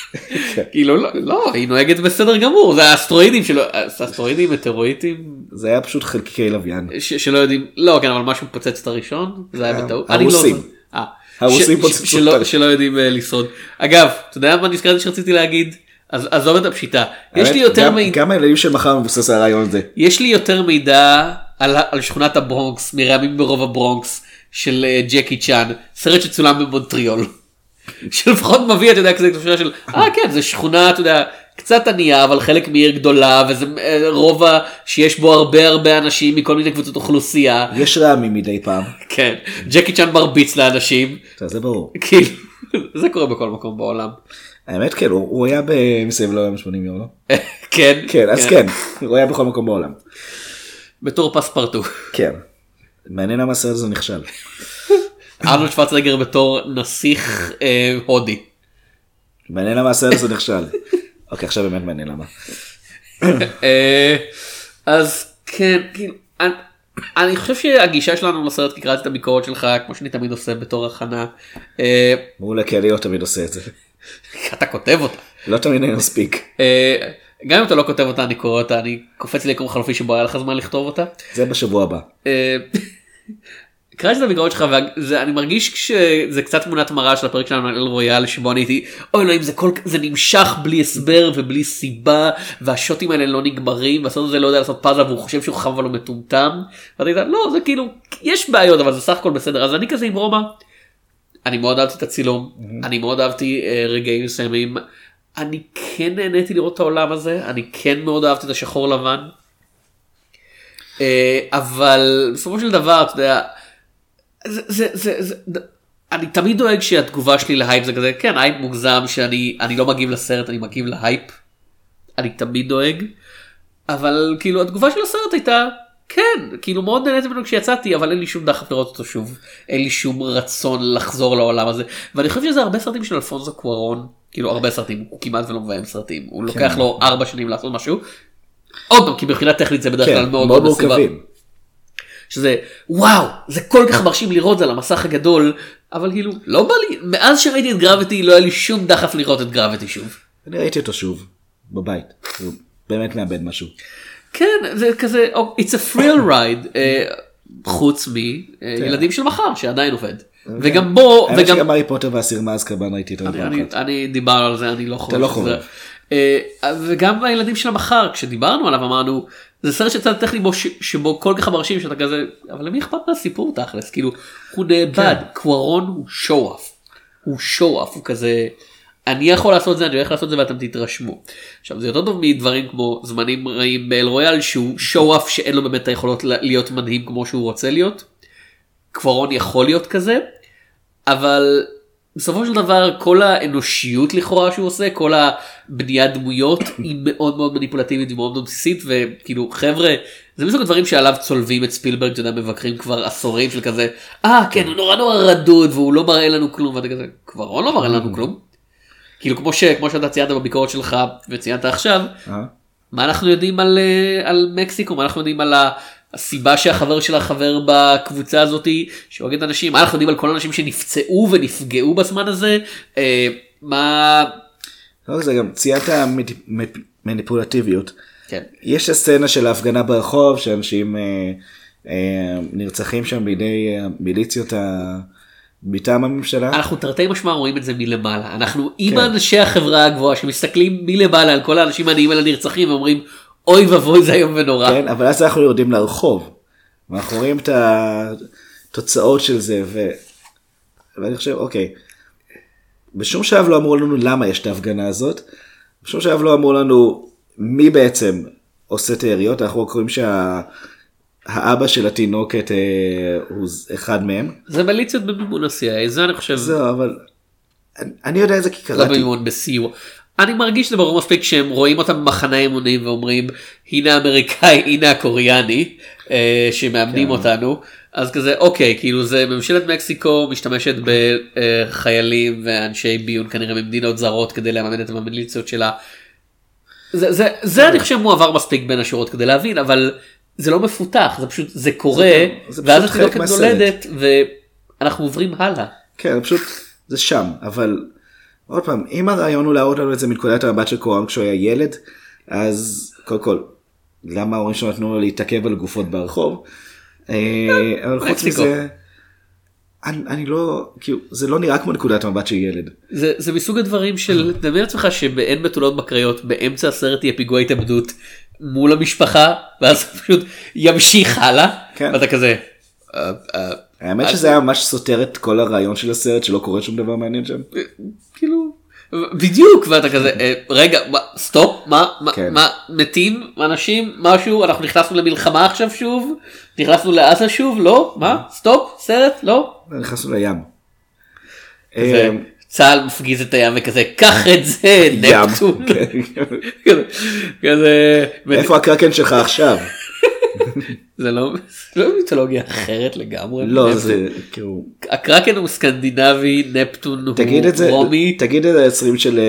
כאילו לא, לא היא נוהגת בסדר גמור זה האסטרואידים שלו אסטרואידים מטאורואידים זה היה פשוט חלקיקי לוויין. שלא יודעים לא כן אבל משהו פוצץ את הראשון זה היה ה- בטעות. לא- הרוסים. אה, הרוסים פוצצו שלא- אותנו. שלא יודעים אה, לשרוד. אגב אתה יודע מה נזכרתי שרציתי להגיד אז עזוב את הפשיטה יש לי יותר מידע. גם הילדים של מחר מבוסס על הרעיון הזה. יש לי יותר מידע על, על שכונת הברונקס מרעמים ברוב הברונקס של אה, ג'קי צ'אן סרט שצולם במונטריול. שלפחות מביא אתה יודע כזה תחושה של אה כן זה שכונה אתה יודע קצת ענייה אבל חלק מעיר גדולה וזה אה, רובע שיש בו הרבה הרבה אנשים מכל מיני קבוצות אוכלוסייה יש רעמים מדי פעם. כן ג'קי צ'אן מרביץ לאנשים זה ברור. כאילו זה קורה בכל מקום בעולם האמת כן, הוא הוא היה במסביב לעולם 80 יום, לא? כן כן, אז כן, הוא היה בכל מקום בעולם. בתור פספרטו כן. מעניין למה הסרט הזה נכשל. ארנולד שוורצנגר בתור נסיך אה, הודי. מעניין למה הסרט הזה נכשל. אוקיי, עכשיו באמת מעניין למה. אה, אז כן כאילו אני, אני חושב שהגישה שלנו לסרט כי קראתי את הביקורת שלך כמו שאני תמיד עושה בתור הכנה אה, מעולה, כי אני לא תמיד עושה את זה. אתה כותב אותה לא תמיד אני מספיק. אה, גם אם אתה לא כותב אותה אני קורא אותה אני קופץ לי יקום חלופי שבו היה לך זמן לכתוב אותה. זה בשבוע הבא. אה, קראתי את הביקורת שלך ואני מרגיש שזה קצת תמונת מראה של הפרק שלנו על אל רויאל שבו אני הייתי אוי אלוהים זה כל זה נמשך בלי הסבר ובלי סיבה והשוטים האלה לא נגמרים והסרט הזה לא יודע לעשות פאזל והוא חושב שהוא חכם אבל הוא מטומטם. לא זה כאילו יש בעיות אבל זה סך הכל בסדר אז אני כזה עם רומא. אני מאוד אהבתי את הצילום אני מאוד אהבתי אה, רגעים מסוימים אני כן נהניתי לראות את העולם הזה אני כן מאוד אהבתי את השחור לבן. אה, אבל בסופו של דבר אתה יודע זה, זה, זה, זה, אני תמיד דואג שהתגובה שלי להייפ זה כזה כן הייפ מוגזם שאני אני לא מגיב לסרט אני מגיב להייפ. אני תמיד דואג. אבל כאילו התגובה של הסרט הייתה כן כאילו מאוד נהניתי ממנו כשיצאתי אבל אין לי שום דחף לראות אותו שוב אין לי שום רצון לחזור לעולם הזה ואני חושב שזה הרבה סרטים של אלפונזו קוארון כאילו הרבה סרטים הוא כמעט ולא מביים סרטים הוא לוקח לו ארבע שנים לעשות משהו. עוד פעם כי מבחינה טכנית זה בדרך כלל כן, מאוד מאוד מסובך. מורכבים. שזה וואו זה כל כך מרשים לראות זה על המסך הגדול אבל כאילו לא בא לי מאז שראיתי את גרביטי לא היה לי שום דחף לראות את גרביטי שוב. אני ראיתי אותו שוב בבית. הוא באמת מאבד משהו. כן זה כזה it's a thrill ride אה, חוץ מילדים של מחר שעדיין עובד וגם בו האמת וגם שגם הארי פוטר והסיר מאזקבן ראיתי פעם אני, אחת. אני דיברנו על זה אני לא חושב. לא שזה- חובב. אה, וגם הילדים של המחר כשדיברנו עליו אמרנו זה סרט שצד טכני בו ש- שבו כל כך מרשים שאתה כזה אבל למי אכפת מהסיפור תכלס כאילו הוא נאבד כן. קוורון הוא off הוא off הוא כזה אני יכול לעשות את זה אני הולך לעשות את זה ואתם תתרשמו. עכשיו זה יותר טוב מדברים כמו זמנים רעים באל רויאל שהוא show off שאין לו באמת את היכולות להיות מדהים כמו שהוא רוצה להיות. קוורון יכול להיות כזה אבל בסופו של דבר כל האנושיות לכאורה שהוא עושה כל הבניית דמויות היא מאוד מאוד מניפולטיבית ומאוד מאוד בסיסית וכאילו חבר'ה זה מסוג הדברים שעליו צולבים את ספילברג אתה יודע מבקרים כבר עשורים של כזה אה כן הוא נורא נורא רדוד והוא לא מראה לנו כלום ואתה כזה קוורון לא מראה לנו כלום. כאילו כמו שכמו שאתה ציינת בביקורת שלך וציינת עכשיו אה? מה אנחנו יודעים על, אה, על מקסיקו מה אנחנו יודעים על ה- הסיבה שהחבר שלה חבר בקבוצה הזאתי שהורג את אנשים מה אנחנו יודעים על כל האנשים שנפצעו ונפגעו בזמן הזה אה, מה לא זה גם ציינת מניפולטיביות. כן יש הסצנה של ההפגנה ברחוב שאנשים אה, אה, נרצחים שם בידי אה, מיליציות ה... מטעם הממשלה. אנחנו תרתי משמע רואים את זה מלמעלה אנחנו עם אנשי החברה הגבוהה שמסתכלים מלמעלה על כל האנשים העניים על הנרצחים ואומרים אוי ואבוי זה איום ונורא. כן, אבל אז אנחנו יורדים לרחוב. ואנחנו רואים את התוצאות של זה, ו... ואני חושב, אוקיי, בשום שלב לא אמרו לנו למה יש את ההפגנה הזאת, בשום שלב לא אמרו לנו מי בעצם עושה את היריות, אנחנו רק רואים שהאבא של התינוקת אה, הוא אחד מהם. זה מיליציות במימון ה-CIA זה אני חושב זהו, אבל אני, אני יודע את זה כי לא קראתי. במימון בסיוע. אני מרגיש שזה ברור מספיק שהם רואים אותם במחנה אימונים ואומרים הנה האמריקאי הנה הקוריאני אה, שמאמנים כן. אותנו אז כזה אוקיי כאילו זה ממשלת מקסיקו משתמשת בחיילים ואנשי ביון כנראה ממדינות זרות כדי לממן את המיליציות שלה. זה, זה, זה אני חושב מועבר מספיק בין השורות כדי להבין אבל זה לא מפותח זה פשוט זה קורה זה פשוט ואז התינוקת. נולדת ואנחנו עוברים הלאה. כן, פשוט זה שם, אבל עוד פעם, אם הרעיון הוא להראות לנו את זה מנקודת המבט של קורן כשהוא היה ילד, אז קודם כל, למה ההורים שלו נתנו לו להתעכב על גופות ברחוב? אה, אבל חוץ. מזה, אני, אני לא, כאילו, זה לא נראה כמו נקודת המבט של ילד. זה, זה מסוג הדברים של תדמיין לעצמך שב אין בתולות בקריות באמצע הסרט יהיה פיגוע התאבדות מול המשפחה ואז פשוט ימשיך הלאה כן. ואתה כזה. "אה, אה, האמת אז- שזה היה ממש סותר את כל הרעיון של הסרט שלא קורה שום דבר מעניין שם. כאילו בדיוק ואתה כזה "אה, רגע stop מה מה, כן. מה מתים אנשים משהו אנחנו נכנסנו למלחמה עכשיו שוב נכנסנו לעזה שוב לא מה stop סרט לא. נכנסנו לים. צה"ל מפגיז את הים וכזה קח את זה. נפטון. כן. כזה- כזה איפה הקראקן שלך עכשיו? זה לא זה לא מיתולוגיה אחרת לגמרי. לא. זה כאילו... הקראקן הוא סקנדי, נפטון הוא רומי. תגיד את זה ליוצרים של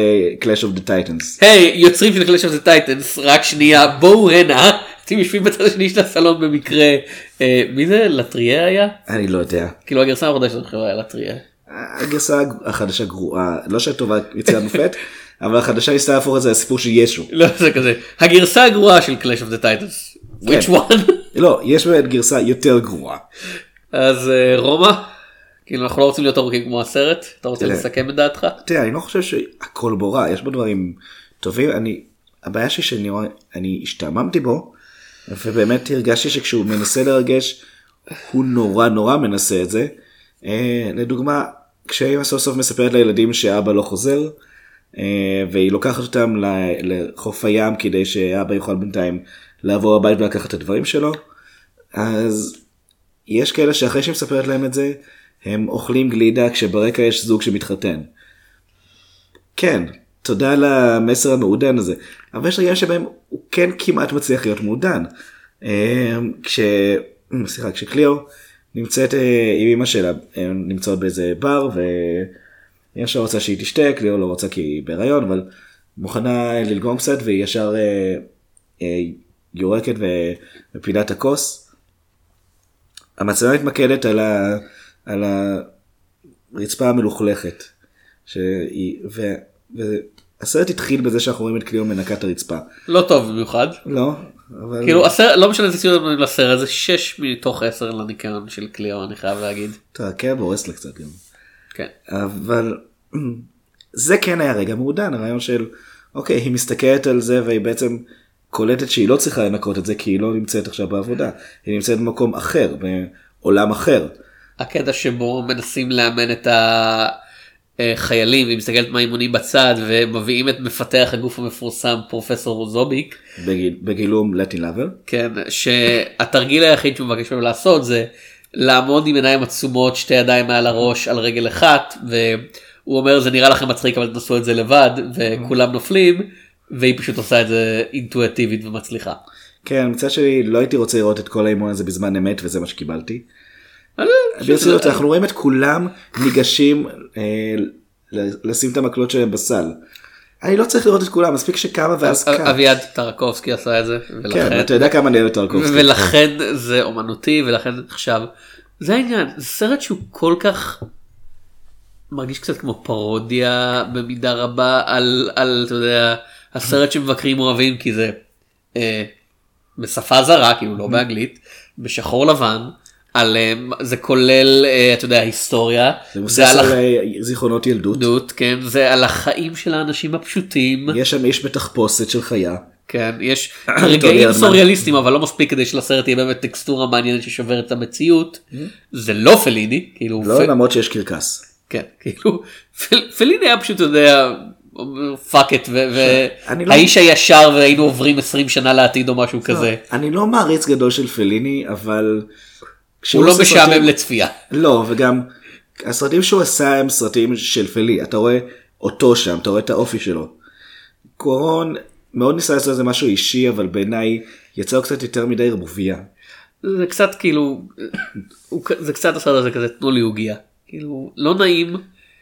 Clash of the Titans. היי יוצרים של Clash of the Titans רק שנייה בואו הנה אתם יושבים בצד השני של הסלון במקרה אה, מי זה לטריה היה אני לא יודע. כאילו הגרסה החדשה של החברה היה לטריה. הגרסה החדשה גרועה, לא שהטובה יציאת מופת, אבל החדשה ניסתה להפוך את זה לסיפור של ישו. לא זה כזה הגרסה הגרועה של אוף זה טייטנס. which כן. one? לא, יש באמת גרסה יותר גרועה. אז אה, רומא כאילו אנחנו לא רוצים להיות ארוכים כמו הסרט אתה רוצה. לסכם את דעתך? תראה, אני לא חושב שהכל בו רע, יש בו דברים טובים, אני, הבעיה שלי שאני רואה, אני השתעממתי בו, ובאמת הרגשתי שכשהוא מנסה לרגש, הוא נורא נורא מנסה את זה. אה, לדוגמה, כשאמא סוף סוף מספרת לילדים שאבא לא חוזר, אה, והיא לוקחת אותם לחוף הים כדי שאבא יוכל בינתיים לעבור הבית ולקחת את הדברים שלו, אז יש כאלה שאחרי שהיא מספרת להם את זה, הם אוכלים גלידה כשברקע יש זוג שמתחתן. כן, תודה על המסר המעודן הזה. אבל יש רגעים שבהם הוא כן כמעט מצליח להיות מעודן. אה, כש... סליחה, כשקליאו נמצאת אה, עם אמא שלה, הן נמצאות באיזה בר ואמא שלה רוצה שהיא תשתה, קליאו לא רוצה כי היא בהיריון, אבל מוכנה ללגום קצת והיא ישר אה, אה, יורקת ו- ופינה את הכוס. המצלמה מתמקדת על, ה, על הרצפה המלוכלכת. שהיא, ו, והסרט התחיל בזה שאנחנו רואים את קליאו מנקה את הרצפה. לא טוב במיוחד. לא, אבל... כאילו הסרט לא משנה איזה ציון לסרט זה 6 מתוך 10 לניקיון של קליאו אני חייב להגיד. אתה הכאב הורס לה קצת גם. כן. אבל זה כן היה רגע מעודן, הרעיון של, אוקיי, היא מסתכלת על זה והיא בעצם קולטת שהיא לא צריכה לנקות את זה כי היא לא נמצאת עכשיו בעבודה. היא נמצאת במקום אחר, בעולם אחר. הקטע שבו מנסים לאמן את החיילים והיא מסתכלת מהאימונים בצד ומביאים את מפתח הגוף המפורסם פרופסור זוביק בגיל, בגילום לטין לאבר. כן שהתרגיל היחיד שהוא מבקש ממנו לעשות זה לעמוד עם עיניים עצומות שתי ידיים מעל הראש על רגל אחת והוא אומר זה נראה לכם מצחיק אבל תנסו את זה לבד וכולם נופלים והיא פשוט עושה את זה אינטואטיבית ומצליחה. כן, מצד שלי לא הייתי רוצה לראות את כל האימון הזה בזמן אמת וזה מה שקיבלתי. אה, ברצינות אנחנו רואים את כולם ניגשים אה, לשים את המקלות שלהם בסל. אני לא צריך לראות את כולם מספיק שקמה ואז קם. אביעד טרקובסקי עשה את זה כן, אתה יודע כמה אני אוהב את טרקובסקי. ולכן זה אומנותי ולכן עכשיו זה העניין זה סרט שהוא כל כך מרגיש קצת כמו פרודיה במידה רבה על על אתה יודע הסרט שמבקרים אוהבים כי זה אה, בשפה זרה כאילו לא באנגלית בשחור לבן. על אה, זה כולל אה, אתה יודע היסטוריה זה מבוסס זה על על אה, זיכרונות ילדות. החיות כן זה על החיים של האנשים הפשוטים יש שם איש בתחפושת של חיה. כן יש רגעים הרדמן. סוריאליסטים אבל לא מספיק כדי שלסרט יהיה באמת טקסטורה מעניינת ששוברת את המציאות זה לא פליני כאילו לא למרות שיש קרקס. כן כאילו פל- פליני היה פשוט אתה יודע פאק את לא- והאיש הישר והיינו עוברים 20 שנה לעתיד או משהו כזה אני לא מעריץ גדול של פליני אבל. כשהוא הוא לא משעמם סרטים- לצפייה לא וגם הסרטים שהוא עשה הם סרטים של פלי אתה רואה אותו שם אתה רואה את האופי שלו. קורון מאוד ניסה לעשות איזה משהו אישי אבל בעיניי יצא לו קצת יותר מדי ערבוביה. זה קצת כאילו זה קצת הסרט הזה כזה תנו לי עוגיה כאילו לא נעים.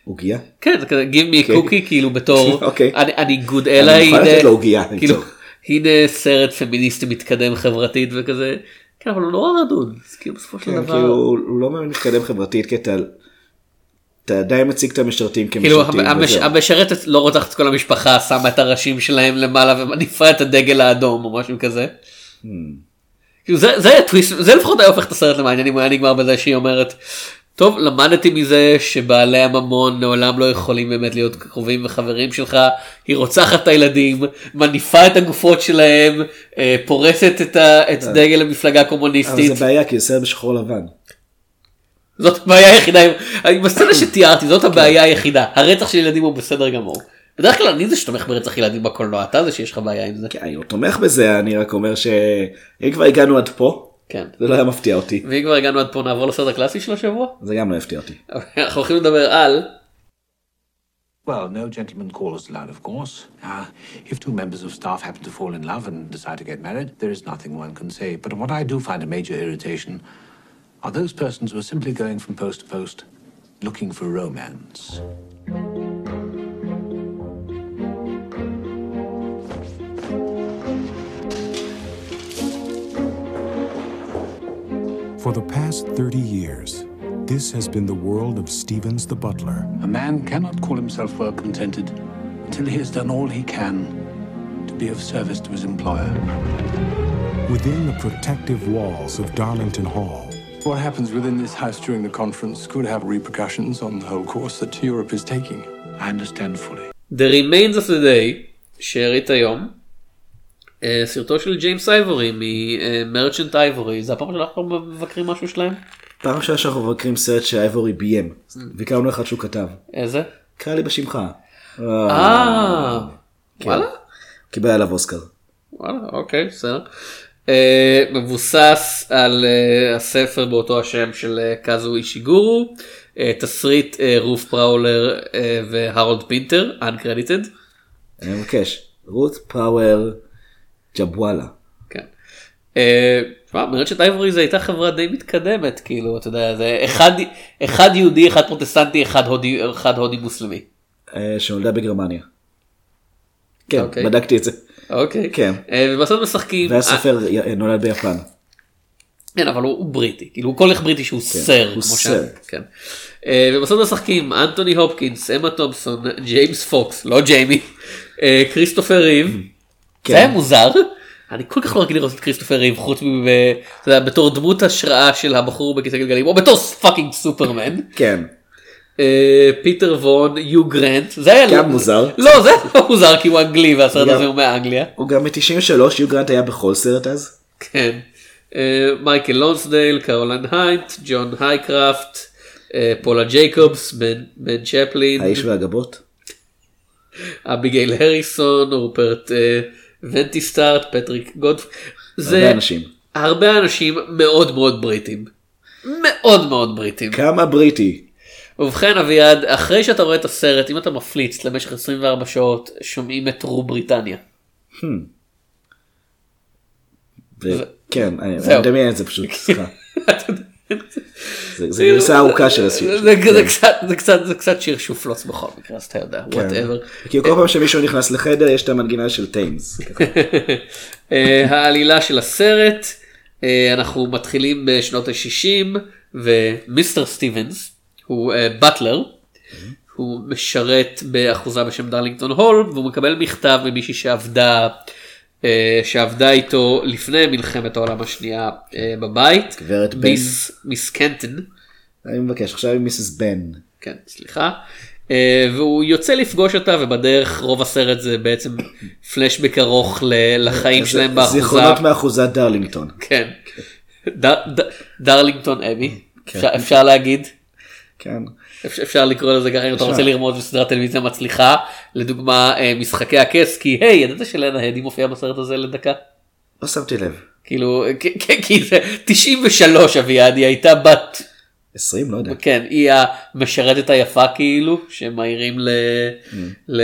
עוגיה? כן זה כזה give me a אוקיי. cookie כאילו בתור אוקיי. אני, אני גוד אני מוכן לתת לו עוגיה, כאילו. הנה סרט פמיניסטי מתקדם חברתית וכזה כן אבל הוא נורא רדוד אז כאילו בסופו של כן, דבר כאילו הוא לא באמת מתקדם חברתית כי אתה עדיין מציג את המשרתים כאילו כמשרתים. המש, וזהו. המשרתת לא רוצחת את כל המשפחה שמה את הראשים שלהם למעלה ומניפה את הדגל האדום או משהו כזה. Hmm. כאילו זה זה הטוויסט זה לפחות היה הופך את הסרט למעניין אם הוא היה נגמר בזה שהיא אומרת. טוב למדתי מזה שבעלי הממון לעולם לא יכולים באמת להיות קרובים וחברים שלך. היא רוצחת את הילדים מניפה את הגופות שלהם אה, פורסת את, ה, את דגל המפלגה אבל הקומוניסטית זה בעיה כי זה סרט בשחור לבן. זאת הבעיה היחידה. עם- בסצנה שתיארתי זאת הבעיה היחידה. הרצח של ילדים הוא בסדר גמור. בדרך כלל אני זה שתומך ברצח ילדים בקולנוע אתה זה שיש לך בעיה עם זה. כן, אני לא תומך בזה אני רק אומר שאם כבר הגענו עד פה כן. זה לא היה מפתיע אותי ואם כבר הגענו עד פה נעבור לסרט הקלאסי של השבוע. זה גם לא יפתיע אותי. אנחנו הולכים לדבר על Well, no gentleman call is allowed, of course. Uh, if two members of staff happen to fall in love and decide to get married, there is nothing one can say. But what I do find a major irritation are those persons who are simply going from post to post looking for romance. For the past 30 years, this has been the world of Stevens the butler. A man cannot call himself well contented until he has done all he can to be of service to his employer. Within the protective walls of Darlington Hall, What happens within this house during the conference could have repercussions on the whole course that Europe is taking. I understand fully. The Remains of the Day שארית היום. אה, סרטו של ג'יימס אייבורי ממרצ'נט אייבורי זה הפעם שאנחנו מבקרים משהו שלהם? פעם ראשונה שאנחנו מבקרים סרט שאייבורי ביים והכרנו אחד שהוא כתב. איזה? קרא לי בשמך. אה וואלה? קיבל עליו אוסקר. וואלה אוקיי בסדר. אה, מבוסס על הספר באותו השם של קאזו אישיגורו, תסריט רות פראוור והרולד פינטר, uncredited. אני מבקש, רות פראוור ג'בוואלה. כן. אה, תשמע, מרצ'נט אייבורי זה הייתה חברה די מתקדמת, כאילו, אתה יודע, זה אחד, אחד יהודי, אחד פרוטסטנטי, אחד הודי, אחד הודי מוסלמי. אה, שנולדה בגרמניה. כן, אוקיי. בדקתי את זה. אוקיי. כן. אה, ובסוף משחקים, והסופר נולד ביפן. כן, אבל הוא, הוא בריטי, כאילו הוא כל כך בריטי שהוא סר, הוא כמו סר. כן. ובסוף משחקים אנטוני הופקינס, אמה תומפסון, ג'יימס פוקס, לא ג'יימי, כריסטופר ריב, כן. זה היה מוזר, אני כל כך לא רגיל לראות את כריסטופר ריב חוץ בתור דמות השראה של הבחור בכיסא גלגלים, או בתור fucking סופרמן, כן. אה, פיטר וון, יו גרנט, זה היה גם מוזר. לא, זה לא מוזר כי הוא אנגלי והסרט הזה הוא מאנגליה. הוא גם מ-93, יו גרנט היה בכל סרט אז. כן. אה, מייקל לונסדייל, קרולן היינט, ג'ון הייקראפט, אה, פולה ג'ייקובס, בן- צ'פלין, האיש והגבות. אביגיל הריסון, רופרט ונטיסטארט, פטריק גודפ. זה הרבה אנשים. הרבה אנשים מאוד מאוד בריטים. מאוד מאוד בריטים. כמה בריטי. ובכן אביעד, אחרי שאתה רואה את הסרט, אם אתה מפליץ למשך 24 שעות, שומעים את רו בריטניה. ו- כן, אני. אני מדמיין את זה פשוט, סליחה. זה גרסה ארוכה של השיר. זה- זה קצת- שיר שופלוץ בכל מקרה, אז אתה יודע, כן. whatever. כי כל פעם שמישהו נכנס לחדר יש את המנגינה של טיימס. אה, העלילה של הסרט, אה, אנחנו מתחילים בשנות ה-60 ומיסטר סטיבנס הוא אה, butler, הוא משרת באחוזה בשם דרלינגטון הול והוא מקבל מכתב ממישהי שעבדה, אה, שעבדה איתו לפני מלחמת העולם השנייה אה, בבית, גברת בן. מיס, מיס קנטון. אני מבקש עכשיו עם מיסס בן. כן, סליחה. אה, והוא יוצא לפגוש אותה ובדרך רוב הסרט זה בעצם פלשבק ארוך לחיים שלהם באחוזה. זיכרונות מאחוזת דרלינגטון. כן. דרלינגטון אבי. כן. אפשר- אפשר להגיד. כן. אפשר- לקרוא לזה ככה אם אתה. רוצה לרמוז בסדרת טלוויזיה מצליחה. לדוגמה אה, משחקי הכס כי היי ידעת שלנה הדי מופיעה בסרט הזה לדקה? לא שמתי לב. כאילו כי- זה 93 אביעד היא הייתה בת 20 לא יודע. כן, היא המשרתת היפה כאילו, שמעירים ל... ל...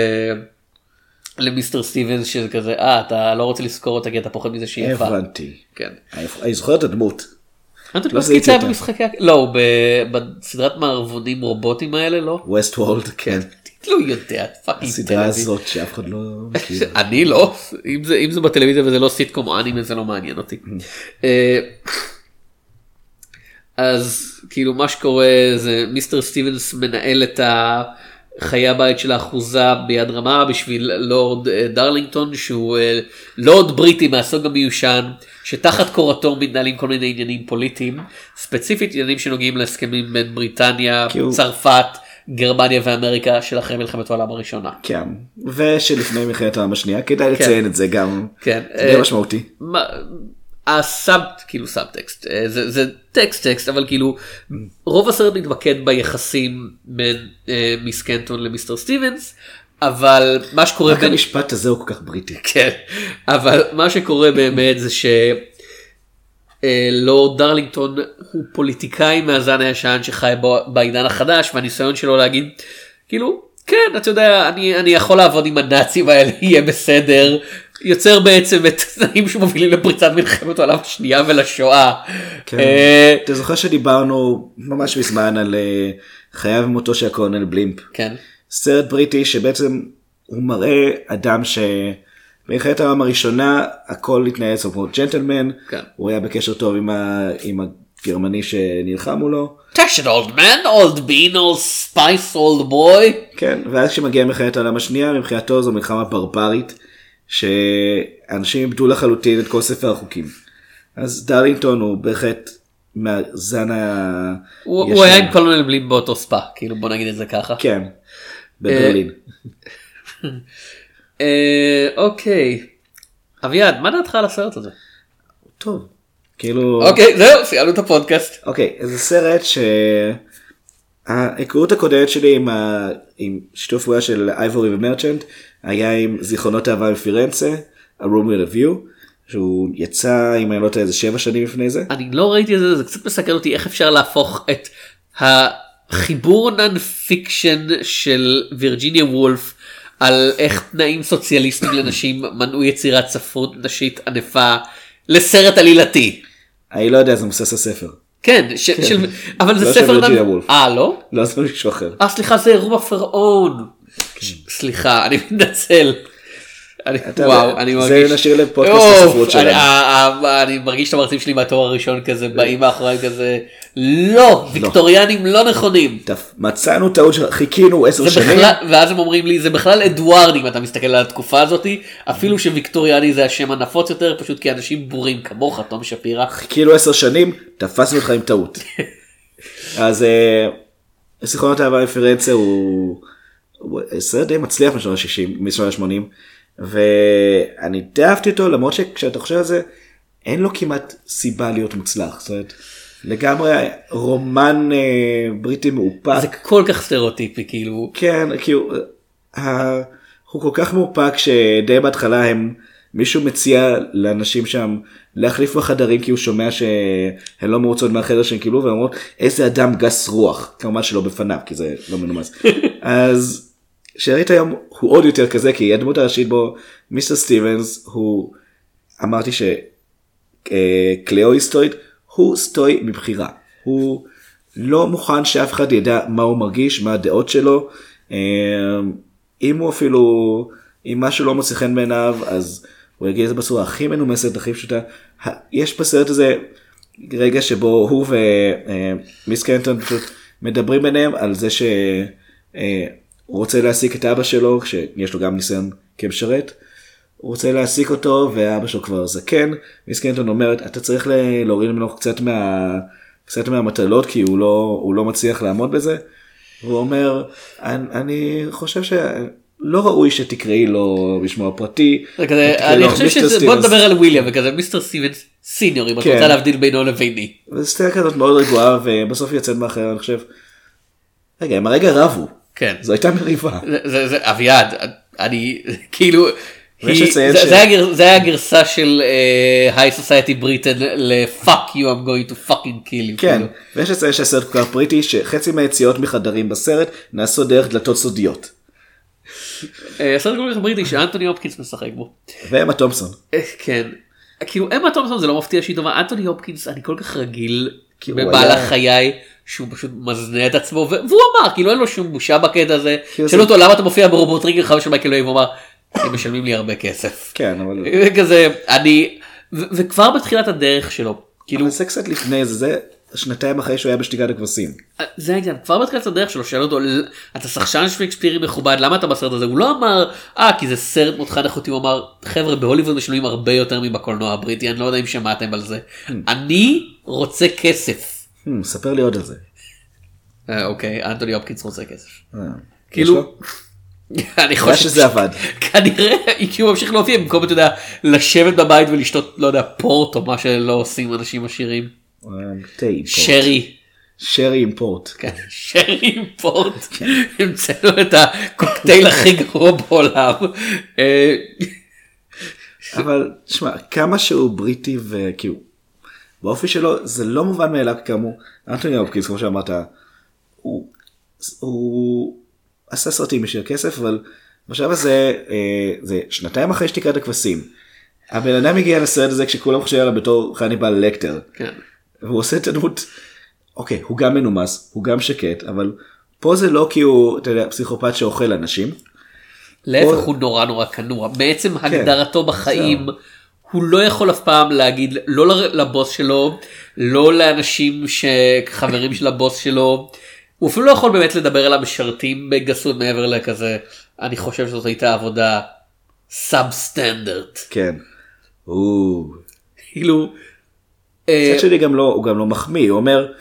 למיסטר סטיבנס שזה כזה, אה, אתה לא רוצה לזכור אותה כי אתה פוחד מזה שהיא יפה. הבנתי. כן. אני זוכר את הדמות. אנטוני לא זיהיתי היה. במשחקי... לא, בסדרת מערבונים רובוטים האלה, לא? Westworld, כן. לא יודע, fucking הסדרה טלוויזיה. הזאת שאף אחד לא מכיר. אני לא, אם זה, בטלוויזיה וזה לא סיטקום אנימה זה לא מעניין אותי. אה, אז כאילו מה שקורה זה מיסטר סטיבנס מנהל את חיי הבית של האחוזה ביד רמה בשביל לורד אה, דרלינגטון שהוא אה, לורד בריטי מהסוג המיושן שתחת קורתו מתנהלים כל מיני עניינים פוליטיים ספציפית עניינים שנוגעים להסכמים בין בריטניה, צרפת, גרמניה ואמריקה של אחרי מלחמת העולם הראשונה. כן. ושלפני מלחמת העולם השנייה כדאי לציין את זה גם. כן. זה אה, משמעותי. ה sub כאילו סאב טקסט אה, זה, זה טקסט טקסט אבל כאילו רוב הסרט מתמקד ביחסים בין אה, מיס קנטון למיסטר סטיבנס אבל מה שקורה רק בין המשפט הזה הוא כל כך בריטי. כן אבל מה שקורה באמת זה ש... אה, דרלינגטון הוא פוליטיקאי מהזן הישן שחי בו- בעידן החדש והניסיון שלו להגיד כאילו כן אתה יודע אני אני יכול לעבוד עם הנאצים האלה יהיה בסדר יוצר בעצם את התנאים שמובילים לפריצת מלחמת העולם השנייה ולשואה. כן. אה, אתה זוכר שדיברנו ממש מזמן על אה, חייו ומותו של הקולונל בלימפ. כן סרט בריטי שבעצם הוא מראה אדם שבמלחמת העולם הראשונה הכל התנהל אצלו כמו ג'נטלמן, כן. הוא היה בקשר טוב עם, ה... עם הגרמני שנלחם מולו, תשת old man old bean Old Spice old boy. כן, ואז כשמגיעה מלחמת העולם השנייה מבחינתו זו מלחמה ברברית שאנשים איבדו לחלוטין את כל ספר החוקים. אז דרלינגטון הוא בהחלט מהזן ה... הוא. הוא היה עם קולונל בלימפ באותו ספא כאילו בוא נגיד את זה ככה. כן, בברלין. אה, אוקיי. אביעד מה דעתך על הסרט הזה? טוב, כאילו... אוקיי זהו סיימנו את הפודקאסט. אוקיי, זה סרט שההיכרות הקודמת שלי עם, ה... עם שיתוף פעולה של אייבורי ומרצ'נט היה עם זיכרונות אהבה מפירנצה, A Room with a View, שהוא יצא אם אני לא טועה איזה שבע שנים לפני זה. אני לא ראיתי את זה זה קצת מסקרן אותי איך אפשר להפוך את החיבור non-fiction של וירג'יניה וולף על איך תנאים סוציאליסטיים לנשים מנעו יצירת ספרות נשית ענפה לסרט עלילתי. אני לא יודע זה מבוסס על ספר. כן, ש- של... אבל זה לא של ספר... וירג'יניה נ- וולף. אה לא? לא זה מישהו אחר. אה סליחה זה אירוע פרעון. סליחה אני מתנצל. וואו אני זה מרגיש. נשאיר לפודקאסט הספרות שלנו. אני- ה- ה- אני מרגיש את המרצים שלי מהתואר הראשון כזה באים מאחורי כזה לא ויקטוריאנים לא נכונים. מצאנו טעות שחיכינו עשר זה שנים. ואז הם אומרים לי זה בכלל אדוארד אם אתה מסתכל על התקופה הזאתי אפילו שוויקטוריאני זה השם הנפוץ יותר פשוט כי אנשים בורים כמוך תום שפירא. חיכינו עשר שנים, תפסנו אותך עם טעות. אז אה, זיכרונות אהבה מפירנצה הוא הוא סרט די מצליח משנות ה-60, משנות ה-80, ואני די אהבתי אותו למרות שכשאתה חושב על זה, אין לו כמעט סיבה להיות מוצלח. זאת אומרת, לגמרי רומן אה, בריטי מאופק. זה כל כך סטריאוטיפי כאילו כן, כאילו, ה- הוא כל כך מאופק שדי בהתחלה הם, מישהו מציע לאנשים שם להחליף בחדרים כי הוא שומע שהן לא מרוצות מהחדר שהם קיבלו והן אומרות איזה אדם גס רוח, כמובן שלא בפניו כי זה לא מנומס. אז שארית היום הוא עוד יותר כזה כי הדמות הראשית בו, מיסטר סטיבנס, הוא, אמרתי שקליאו היא סטואית, הוא סטואי מבחירה. הוא לא מוכן שאף אחד ידע מה הוא מרגיש, מה הדעות שלו. אה, אם הוא אפילו, אם משהו לא מוצא חן בעיניו, אז הוא יגיד את זה בצורה הכי מנומסת, הכי פשוטה. יש בסרט הזה רגע שבו הוא ומיס קנטון פשוט מדברים ביניהם על זה שהוא רוצה להעסיק את אבא שלו, שיש לו גם ניסיון כמשרת. הוא רוצה להעסיק אותו ואבא שלו כבר זקן. מיס קנטון אומרת אתה צריך להוריד ממנו קצת מה... קצת מהמטלות כי הוא לא, הוא לא מצליח לעמוד בזה. הוא אומר אני, אני חושב שלא ראוי שתקראי לו בשמו הפרטי. זה כזה, תקראי אני חושב שזה, בוא. נדבר על וויליאם וכזה מיסטר סטיבנס סיניור אם את כן. רוצה להבדיל בינו לביני. וזו סצנה כזאת מאוד רגועה ובסוף היא יוצאת מאחר אני חושב. רגע הם הרגע רבו. כן. זו הייתה מריבה. זה- זה זה אביעד אני כאילו. היא- זה- ש- זה היה גר- זה היה הגרסה של היי סוסייטי בריטן לפאק you I'm going to fucking kill you. כן, כאילו. ויש לציין שהסרט כל כך בריטי שחצי מהיציאות מחדרים בסרט נעשו דרך דלתות סודיות. אה, הסרט כל כך בריטי שאנטוני הופקינס משחק בו. ואמה תומפסון. אה, כן. כאילו אמה תומפסון זה לא מפתיע שהיא טובה אנטוני הופקינס אני כל כך רגיל במהלך היה- חיי שהוא פשוט מזנה את עצמו והוא אמר כאילו אין לו שום בושה בקטע הזה שאלו אותו למה אתה מופיע ברובוטריגר חבר של מייקל אוהב הוא אמר הם משלמים לי הרבה כסף. כן, אבל... כזה אני וכבר בתחילת הדרך שלו כאילו זה קצת לפני זה, זה שנתיים אחרי שהוא היה בשתיקת הכבשים. זה העניין כבר בתחילת הדרך שלו שאלו אותו "ל- אתה שחקן שייקספירי מכובד למה אתה בסרט הזה הוא לא אמר אה כי זה סרט מותחן איכותי הוא אמר חבר'ה בהוליווד משלמים הרבה יותר מבקולנוע הבריטי אני לא יודע אם שמעתם על זה אני רוצה כסף. Hmm, ספר לי עוד על זה. אה, אוקיי אנטוני הופקינס רוצה כסף. אה, כאילו לו? אני חושב שזה עבד. כנראה כי הוא ממשיך להופיע במקום אתה יודע לשבת בבית ולשתות לא יודע פורט או מה שלא עושים אנשים עשירים. אה. שרי. שרי עם פורט. כן, שרי עם פורט, המצאנו את הקוקטייל הכי גרוע בעולם. אבל תשמע, כמה שהוא בריטי וכאילו, באופי שלו זה לא מובן מאליו כאמור. אנטוני הופקינס, כמו שאמרת, הוא, הוא עשה סרטים בשביל כסף, אבל בשלב הזה, אה, זה שנתיים אחרי שתיקת הכבשים. הבן אדם הגיע לסרט הזה כשכולם חושבים עליו בתור חניבל לקטר. כן. והוא עושה את הדמות, אוקיי, הוא גם מנומס, הוא גם שקט, אבל פה זה לא כי הוא, אתה יודע, פסיכופת שאוכל אנשים. להפך הוא נורא נורא כנוע, בעצם כן, הגדרתו בחיים הוא לא יכול אף פעם להגיד לא לבוס שלו, לא לאנשים שחברים של הבוס שלו, הוא אפילו לא יכול באמת לדבר על המשרתים בגסות מעבר לכזה, אני חושב שזאת הייתה עבודה סאב סטנדרט, כן. כאילו. אה, מצד שני גם לא, הוא גם לא מחמיא, הוא אומר,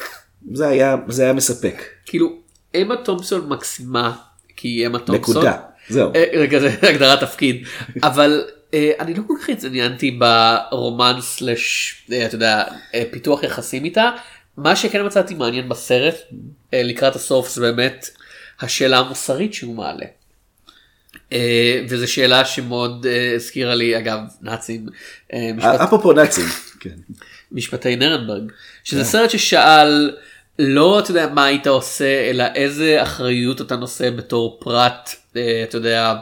זה היה, זה היה מספק. כאילו אמה תומפסון מקסימה כי היא אמה תומפסון. נקודה. זהו. אה, זה כזה הגדרת תפקיד אבל אני לא כל כך התעניינתי ברומן סלש אה, אתה יודע אה, פיתוח יחסים איתה מה שכן מצאתי מעניין בסרט אה, לקראת הסוף זה באמת השאלה המוסרית שהוא מעלה. אה, וזו שאלה שמאוד אה, הזכירה לי אגב נאצים אה, משפט- אפרופו נאצים. כן. משפטי נרנברג שזה סרט ששאל לא אתה יודע מה היית עושה אלא איזה אחריות אתה נושא בתור פרט אה, אתה יודע אה,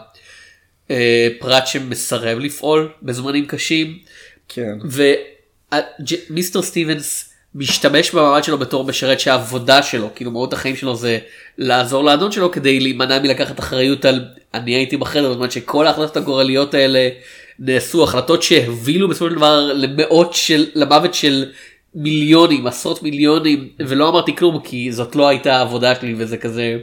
פרט שמסרב לפעול בזמנים קשים. כן. ומיסטר סטיבנס משתמש במעמד שלו בתור משרת שהעבודה שלו כאילו מהות החיים שלו זה לעזור לאדון שלו כדי להימנע מלקחת אחריות על אני הייתי בחדר בזמן שכל ההחלטות הגורליות האלה נעשו החלטות שהובילו בסופו של דבר למאות של למוות של מיליונים עשרות מיליונים ולא אמרתי כלום כי זאת לא הייתה העבודה שלי וזה כזה.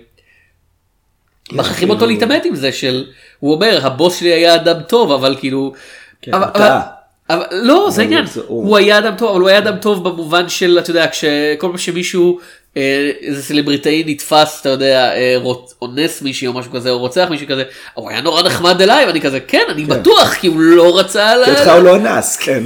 מכריחים אותו להתעמת עם זה של הוא אומר הבוס שלי היה אדם טוב אבל כאילו. כן, אבל- הוא אבל- טעה. אבל לא זה עניין הוא. היה אדם טוב אבל הוא היה אדם טוב במובן של אתה יודע כשכל פעם שמישהו אה, איזה סלבריטאי נתפס אתה יודע אה, אונס מישהי או משהו כזה או רוצח מישהו כזה הוא היה נורא נחמד אליי ואני כזה כן אני בטוח כי הוא לא רצה כי אותך הוא לא אנס, כן.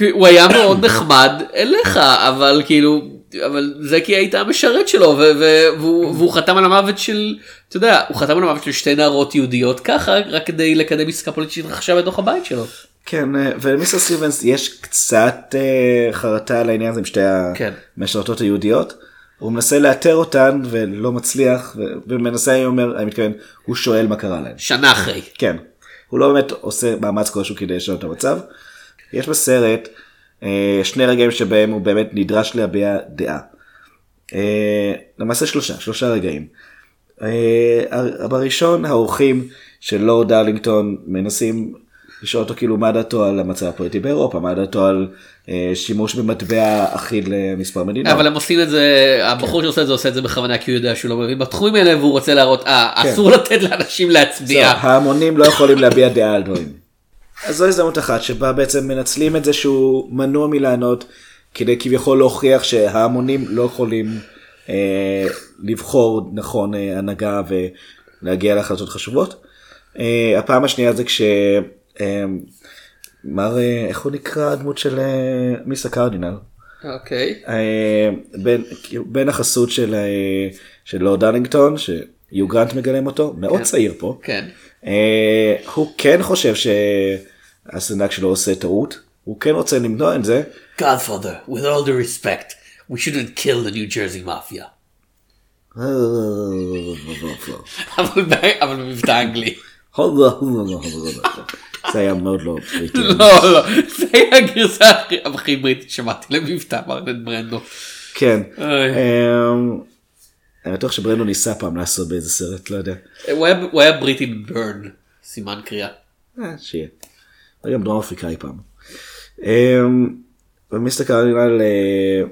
הוא היה מאוד נחמד אליך אבל כאילו אבל זה כי היית המשרת שלו ו- ו- והוא, והוא חתם על המוות של אתה יודע הוא חתם על המוות של שתי נערות יהודיות ככה רק כדי לקדם עסקה פוליטית שהתרחשה בתוך הבית שלו. כן, אה, ולמיסטר סטיבנס יש קצת אה, חרטה על העניין הזה עם שתי כן. המשרתות היהודיות. הוא מנסה לאתר אותן ולא מצליח, ומנסה, אני אומר, אני מתכוון, הוא שואל מה קרה להן. שנה אחרי. כן. הוא לא באמת עושה מאמץ כלשהו כדי לשנות את המצב. יש בסרט שני רגעים שבהם הוא באמת נדרש להביע דעה. אה, למעשה שלושה, שלושה רגעים. אה, בראשון האורחים של לורד דרלינגטון מנסים לשאול אותו כאילו מה דעתו על המצב הפוליטי באירופה, מה דעתו על אה, שימוש במטבע אחיד למספר מדינות. אבל הם עושים את זה הבחור שעושה את זה עושה את זה בכוונה כי הוא יודע שהוא לא מבין בתחומים האלה והוא רוצה להראות אה כן. אסור לתת לאנשים להצביע. זהו, ההמונים לא יכולים להביע דעה על דברים. אז זו הזדמנות אחת שבה בעצם מנצלים את זה שהוא מנוע מלענות כדי כביכול להוכיח שההמונים לא יכולים אה, לבחור נכון אה, הנהגה ולהגיע להחלטות חשובות. אה, הפעם השנייה זה כש... אה, מר, אה, איך הוא נקרא הדמות של אה, מיס הקרדינל? אוקיי. אה, בין, בין החסות של, אה, של לורד דרלינגטון, שיו גרנט מגלם אותו, מאוד צעיר פה. כן. אה, הוא כן חושב שהסנדק שלו עושה טעות, הוא כן רוצה למנוע את זה, Godfather, with all due respect, we shouldn't kill the New Jersey Mafia. אבל במבטא אנגלי. זה היה מאוד לא בריטי. לא לא זה היה הגרסה הכי- בריטית שמעתי למבטא מרלן ברנדו. כן. אמ, אני בטוח שברנדו ניסה פעם לעשות באיזה סרט, לא יודע. הוא היה- בריטי בברן סימן קריאה. אה, שיהיה. היה גם דרום אפריקאי פעם. אמ, ומיסטר קרדינל אה,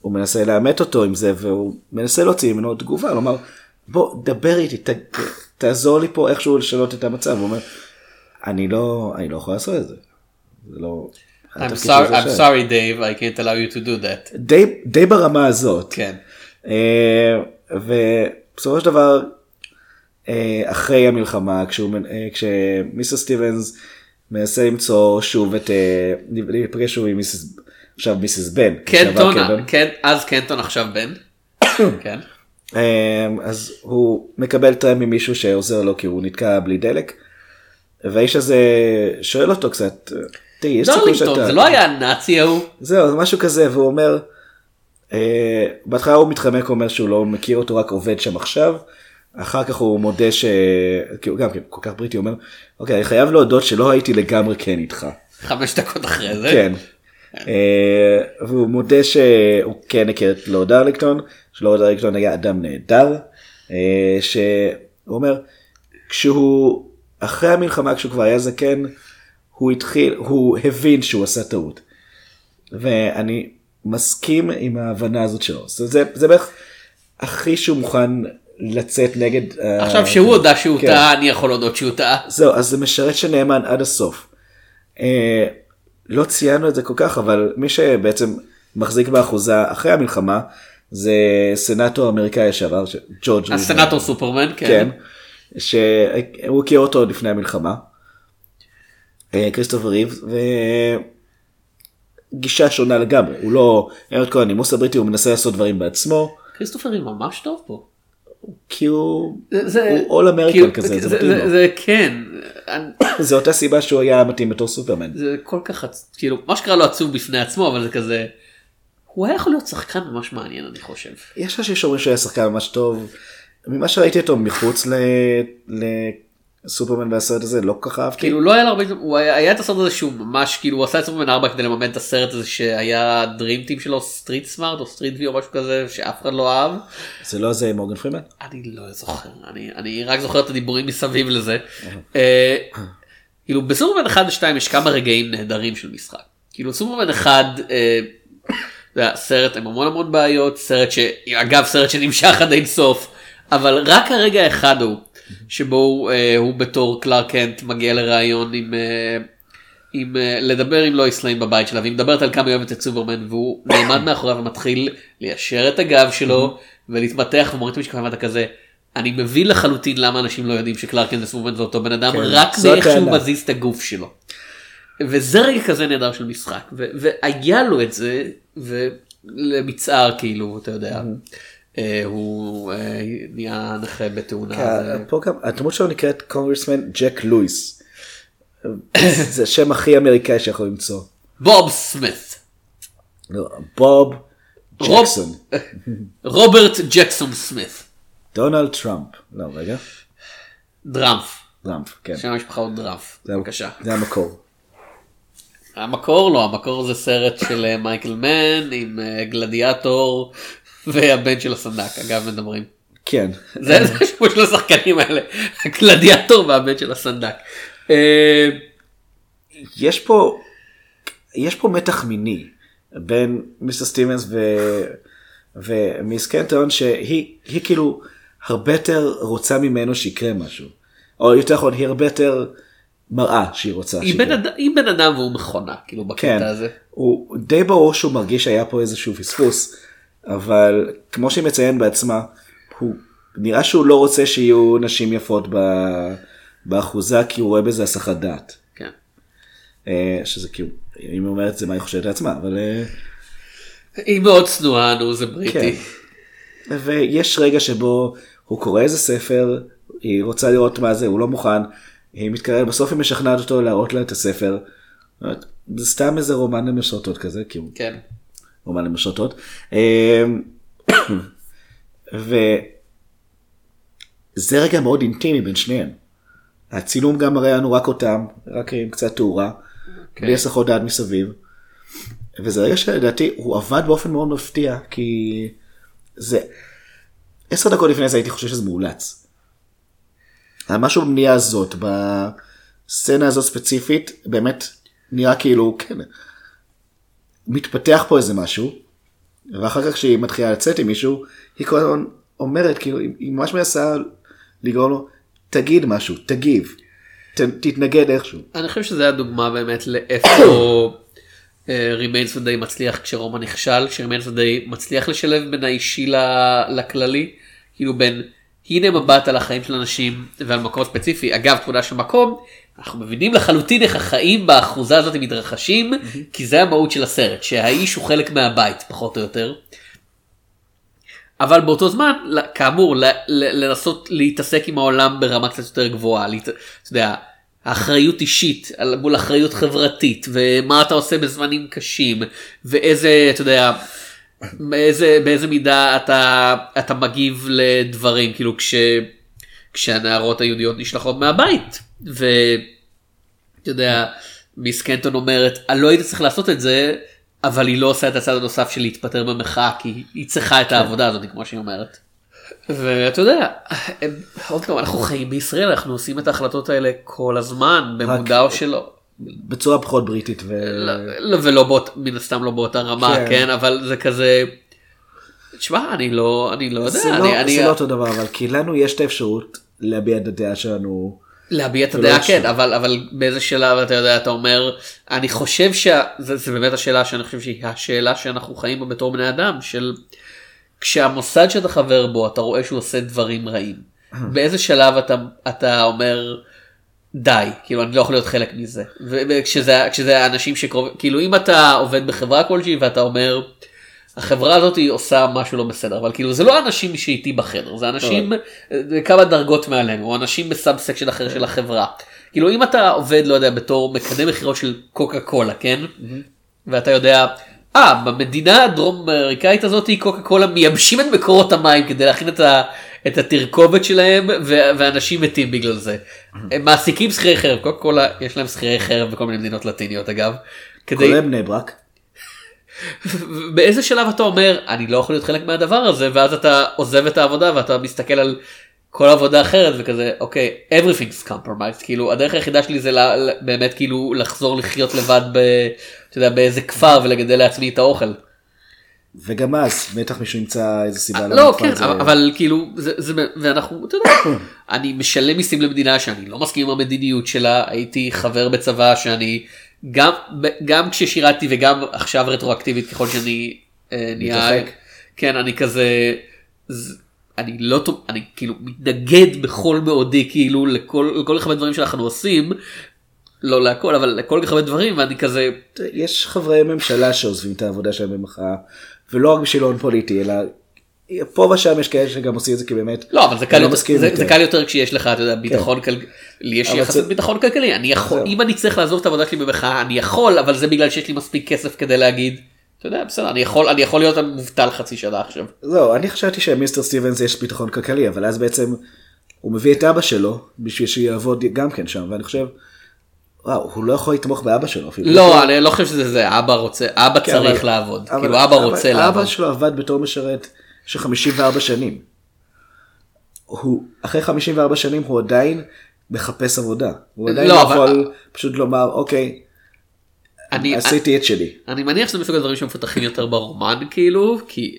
הוא מנסה לאמת אותו עם זה והוא מנסה להוציא ממנו תגובה, לומר בוא דבר איתי, ת, תעזור לי פה איכשהו לשנות את המצב. הוא אומר אני לא, אני לא יכול לעשות את זה. זה לא... I'm sorry, I'm שם." sorry Dave, I can't allow you to do that. די, די ברמה הזאת. כן. אה, ובסופו של דבר אה, אחרי המלחמה כשהוא אה, כשמיסטר סטיבנס מנסה למצוא שוב את אה, להיפגש שוב עם מיסיס עכשיו מיסיס בן. קנטון, קנטון. כן, אז קנטון עכשיו בן. כן. אה, אז הוא מקבל טרם ממישהו שעוזר לו כי הוא נתקע בלי דלק. והאיש הזה שואל אותו קצת. תראי, יש סיכוי דרלינגטון, שאתה... זה לא היה הנאצי ההוא. זהו, זה משהו כזה, והוא אומר, אה, בהתחלה הוא מתחמק, הוא אומר שהוא לא מכיר אותו, רק עובד שם עכשיו. אחר כך הוא מודה ש... כי הוא גם כן, כל כך בריטי, הוא אומר, אוקיי, אני חייב להודות שלא הייתי לגמרי כן איתך. חמש דקות אחרי זה. כן. אה, והוא מודה שהוא כן הכיר את לורד דרלינגטון, שלורד דרלינגטון היה אדם נהדר, אה, שהוא אומר, כשהוא, אחרי המלחמה, כשהוא כבר היה זקן, הוא התחיל, הוא הבין שהוא עשה טעות. ואני מסכים עם ההבנה הזאת שלו. זה, זה, זה בערך הכי שהוא מוכן לצאת נגד... אה, עכשיו שהוא הודה שהוא כן. טעה, אני יכול להודות שהוא טעה. זהו, אז זה משרת שנאמן עד הסוף. אה, לא ציינו את זה כל כך, אבל מי שבעצם מחזיק באחוזה אחרי המלחמה, זה סנאטור אמריקאי לשעבר, ש- ג'ורג'. הסנאטור סופרמן, כן. כן. שהוא הכיר אותו עוד לפני המלחמה. אה, כריסטופר ריב, וגישה שונה לגמרי, הוא לא, אין את כל הנימוס הבריטי, הוא מנסה לעשות דברים בעצמו, כריסטופר ריב ממש טוב פה. כי הוא American כאילו, כזה, זה זה- מתאים זה- לו. זה כן. זה אותה סיבה שהוא היה מתאים בתור סופרמן. זה כל כך כאילו מה שקרה לו עצוב בפני עצמו אבל זה כזה. הוא היה יכול להיות שחקן ממש מעניין אני חושב. יש אנשים שאומרים שהוא היה שחקן ממש טוב. ממה שראיתי אותו מחוץ ל... ל... סופרמן והסרט הזה לא כל כך אהבתי. כאילו לא היה לו הרבה, הוא היה, היה את הסרט הזה שהוא ממש כאילו הוא עשה את סופרמן 4 כדי לממן את הסרט הזה שהיה dream team שלו Street Smart או Street Wise או משהו כזה שאף אחד לא אהב. זה לא זה מורגן פרימן? אני לא זוכר אני אני רק זוכר את הדיבורים מסביב לזה. אה, כאילו בסופרמן 1 ו2 יש כמה רגעים נהדרים של משחק. כאילו סופרמן 1 אה, זה היה סרט עם המון המון בעיות סרט שאגב סרט שנמשך עד אין סוף אבל רק הרגע האחד הוא שבו הוא, אה, הוא בתור קלאר קנט מגיע לראיון עם. אה, עם אה, לדבר עם לואיס ליין בבית שלה והיא מדברת על כמה היא אוהבת את סופרמן והוא נעמד מאחוריו ומתחיל ליישר את הגב שלו ולהתמתח ומוריד את המשקפיים ואתה כזה אני מבין לחלוטין למה אנשים לא יודעים שקלארקן וסופרמן זה אותו בן אדם כן, רק מאיך שהוא. מזיז את הגוף שלו. וזה רגע כזה נהדר של משחק ו- והיה לו את זה ולמצער כאילו אתה יודע אה, הוא אה, נהיה נכה בתאונה. ו- פה גם הדמות שלו נקראת קונגרסמן ג'ק לואיס. זה השם הכי אמריקאי שיכול למצוא. בוב סמית. לא, בוב ג'קסון. רוברט ג'קסון סמית. דונלד טראמפ. לא רגע. דראמפ. טראמפ. כן. שם המשפחה הוא דראמפ. בבקשה. זה המקור. המקור לא, המקור זה סרט של אה, מייקל מן עם אה, גלדיאטור והבן של הסנדק, אגב מדברים. כן. זה זה השמות של השחקנים האלה, הגלדיאטור והבן של הסנדק. אה, יש פה יש פה מתח מיני בין מיסטר סטיבנס ו... ומיס קנטון שהיא היא כאילו הרבה יותר רוצה ממנו שיקרה משהו. או יותר נכון היא הרבה יותר מראה שהיא רוצה היא בן אד- היא בן אדם והוא מכונה, כאילו כן, בקטע הזה. הוא די ברור שהוא מרגיש שהיה פה איזשהו פספוס, אבל כמו שהיא מציין בעצמה, הוא נראה שהוא לא רוצה שיהיו נשים יפות ב... באחוזה כי הוא רואה בזה הסחת דעת. כן. אה, שזה כאילו, אם היא אומרת זה מה היא חושבת לעצמה, אבל... אה, היא מאוד צנועה, נו זה כן. בריטי. ויש רגע שבו הוא קורא איזה ספר, היא רוצה לראות מה זה, הוא לא מוכן, היא מתקרבת, בסוף היא משכנעת אותו להראות לה את הספר. זה סתם איזה רומן למשרתות כזה, כי הוא כן. רומן למשרתות. אמ, וזה רגע מאוד אינטימי בין שניהם. הצילום גם מראה לנו רק אותם, רק עם קצת תאורה, בלי הסחות דעת מסביב. וזה רגע שלדעתי הוא עבד באופן מאוד מפתיע, כי זה... עשר דקות לפני זה הייתי חושב שזה מאולץ. משהו בבנייה הזאת, בסצנה הזאת ספציפית, באמת נראה כאילו, כן, מתפתח פה איזה משהו, ואחר כך כשהיא מתחילה לצאת עם מישהו, היא כל הזמן אומרת, כאילו, היא ממש מנסה לגרום לו, תגיד משהו, תגיב, ת, תתנגד איכשהו. אני חושב שזה הדוגמה באמת לאיפה Remains of the Day מצליח כשרומא נכשל, ש Remains of the Day מצליח לשלב בין האישי לכללי, כאילו בין הנה מבט על החיים של אנשים ועל מקום ספציפי, אגב תמונה של מקום, אנחנו מבינים לחלוטין איך החיים באחוזה הזאת מתרחשים, כי זה המהות של הסרט, שהאיש הוא חלק מהבית פחות או יותר. אבל באותו זמן כאמור לנסות להתעסק עם העולם ברמה קצת יותר גבוהה, להת- אתה יודע, אחריות אישית מול אחריות חברתית ומה אתה עושה בזמנים קשים ואיזה אתה יודע באיזה באיזה מידה אתה אתה מגיב לדברים כאילו כש כשהנערות היהודיות נשלחות מהבית ואתה יודע מיס קנטון אומרת אני לא הייתי צריך לעשות את זה אבל היא לא עושה את הצד הנוסף של להתפטר במחאה כי היא צריכה את העבודה הזאת כמו שהיא אומרת. ואתה יודע, הם- עוד פעם אנחנו חיים בישראל אנחנו עושים את ההחלטות האלה כל הזמן במודע או שלא. בצורה פחות בריטית. ו... לא, ולא באות, מן הסתם לא באותה רמה כן. כן אבל זה כזה. תשמע אני לא אני לא יודע זה, אני, לא, אני, זה לא אותו דבר, אבל כי לנו יש את האפשרות להביע את הדעה שלנו. להביע את ולא הדעה. כן אבל אבל באיזה שלב אתה יודע אתה אומר אני חושב שזה זה באמת השאלה שאני חושב שהיא השאלה שאנחנו חיים בה בתור בני אדם של כשהמוסד שאתה חבר בו אתה רואה שהוא עושה דברים רעים באיזה שלב אתה אתה אומר די כאילו אני לא יכול להיות חלק מזה וכשזה כשזה האנשים שקרובים כאילו אם אתה עובד בחברה כלשהי ואתה אומר. החברה הזאת היא עושה משהו לא בסדר אבל כאילו זה לא אנשים שאיתי בחדר זה אנשים אה, כמה דרגות מעלינו או אנשים ב subsection אחר של החברה. כאילו אם אתה עובד לא יודע בתור מקדם מכירות של קוקה קולה כן ואתה יודע אה, במדינה הדרום אמריקאית הזאת קוקה קולה מייבשים את מקורות המים כדי להכין את, ה, את התרכובת שלהם ו, ואנשים מתים בגלל זה. הם מעסיקים שכירי חרב, קוקה קולה יש להם שכירי חרב בכל מיני מדינות לטיניות אגב. כדי, כולל בני ברק. באיזה שלב אתה אומר אני לא יכול להיות חלק מהדבר הזה ואז אתה עוזב את העבודה ואתה מסתכל על כל עבודה אחרת וכזה אוקיי everything's compromised כאילו הדרך היחידה שלי זה לה, באמת כאילו לחזור לחיות לבד ב, אתה יודע, באיזה כפר ולגדל לעצמי את האוכל. וגם אז בטח מישהו ימצא איזה סיבה. לא למה כן זה- אבל כאילו זה, זה ואנחנו אתה יודע אני משלם מיסים למדינה שאני לא מסכים עם המדיניות שלה הייתי חבר בצבא שאני גם גם כששירתי וגם עכשיו רטרואקטיבית ככל שאני אה, נהיה. כן אני כזה ז- אני לא אני כאילו מתנגד בכל מאודי כאילו לכל לכל כך הרבה דברים שאנחנו עושים. לא להכל אבל לכל כך הרבה דברים ואני כזה יש חברי ממשלה שעוזבים את העבודה שלהם במחאה, ולא רק בשביל הון פוליטי, אלא פה ושם יש כאלה שגם עושים את זה כי באמת, לא אבל זה קל לא יותר, זה, יותר. זה קל יותר כשיש לך אתה יודע ביטחון כלכלי, לי יש אבל יחסית זה- ביטחון כלכלי אני יכול. אם אני צריך לעזוב את העבודה שלי במחאה אני יכול אבל זה בגלל שיש לי מספיק כסף כדי להגיד. אתה יודע בסדר אני יכול אני יכול להיות מובטל חצי שנה עכשיו. לא, אני חשבתי שמיסטר סטיבנס יש ביטחון כלכלי, אבל אז בעצם הוא מביא את אבא שלו בשביל שיעבוד גם כן שם, ואני חושב, וואו, הוא לא יכול לתמוך באבא שלו אפילו. לא אני לא חושב שזה זה אבא רוצה אבא כן, צריך לעבוד כאילו אבא רוצה לעבוד. אבא שלו עבד בתור משרת של 54 שנים. הוא, אחרי 54 שנים הוא עדיין מחפש עבודה. הוא עדיין לא, לא אבל- יכול פשוט לומר, אוקיי, אני עשיתי את שלי. אני מניח שזה מסוג הדברים שמפותחים יותר ברומן כאילו כי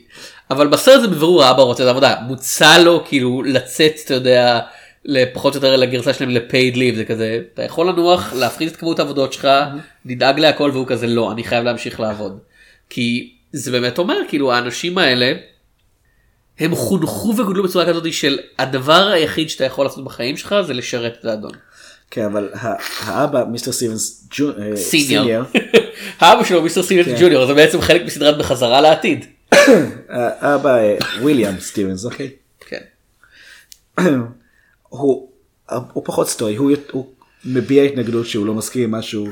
אבל בסרט זה בבירור האבא רוצה את העבודה מוצע לו כאילו לצאת אתה יודע לפחות או יותר לגרסה שלהם לפייד ליב זה כזה אתה יכול לנוח להפחית את כמות העבודות שלך נדאג להכל והוא כזה לא אני חייב להמשיך לעבוד כי זה באמת אומר כאילו האנשים האלה. הם חונכו וגודלו בצורה כזאת של הדבר היחיד שאתה יכול לעשות בחיים שלך זה לשרת את האדון. כן, אבל האבא, מיסטר סטיבנס אה, Senior. Senior, האבא שלו מיסטר סטיבנס כן. Junior זה בעצם חלק מסדרת בחזרה לעתיד. האבא אה, וויליאם סטיבנס, אוקיי? כן. הוא, פחות סטואי, הוא, מביע התנגדות שהוא לא מסכים עם משהו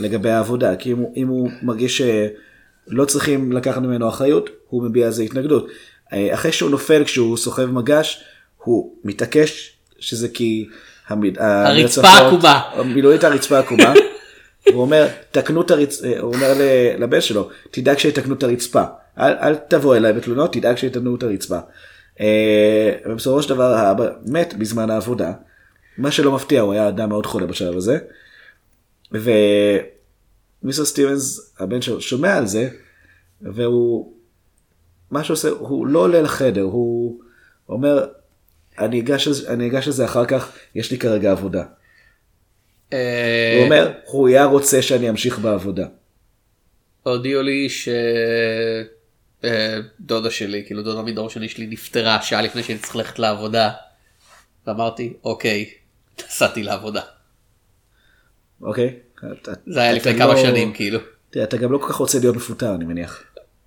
לגבי העבודה, כי אם הוא, מרגיש שלא צריכים לקחת ממנו אחריות, הוא מביע על זה התנגדות. אה, אחרי שהוא נופל כשהוא סוחב מגש, הוא מתעקש שזה כי המד... הרצפה המרצפות- עקומה. מילולית הרצפה עקומה. הוא אומר, תקנו את הרצפה, הוא אומר לבן שלו, תדאג שיתקנו את הרצפה. אל, אל תבוא אליי בתלונות, תדאג שיתקנו את הרצפה. אה, ובסופו של דבר האבא מת בזמן העבודה. מה שלא מפתיע, הוא היה אדם מאוד חולה בשלב הזה. ומיסטר סטיבנס, הבן שלו, שומע על זה, והוא, מה שהוא עושה, הוא לא עולה לחדר, הוא אומר, אני אגש, אני אגש לזה אחר כך, יש לי כרגע עבודה. אה, הוא אומר, הוא היה רוצה שאני אמשיך בעבודה. הודיעו לי שדודה שלי, כאילו דודה מדור שני שלי נפטרה שעה לפני שהייתי צריך ללכת לעבודה. ואמרתי, אוקיי, נסעתי לעבודה. אוקיי? זה היה לפני לא- כמה שנים, כאילו. תראה, אתה גם לא כל כך רוצה להיות מפוטר, אני מניח.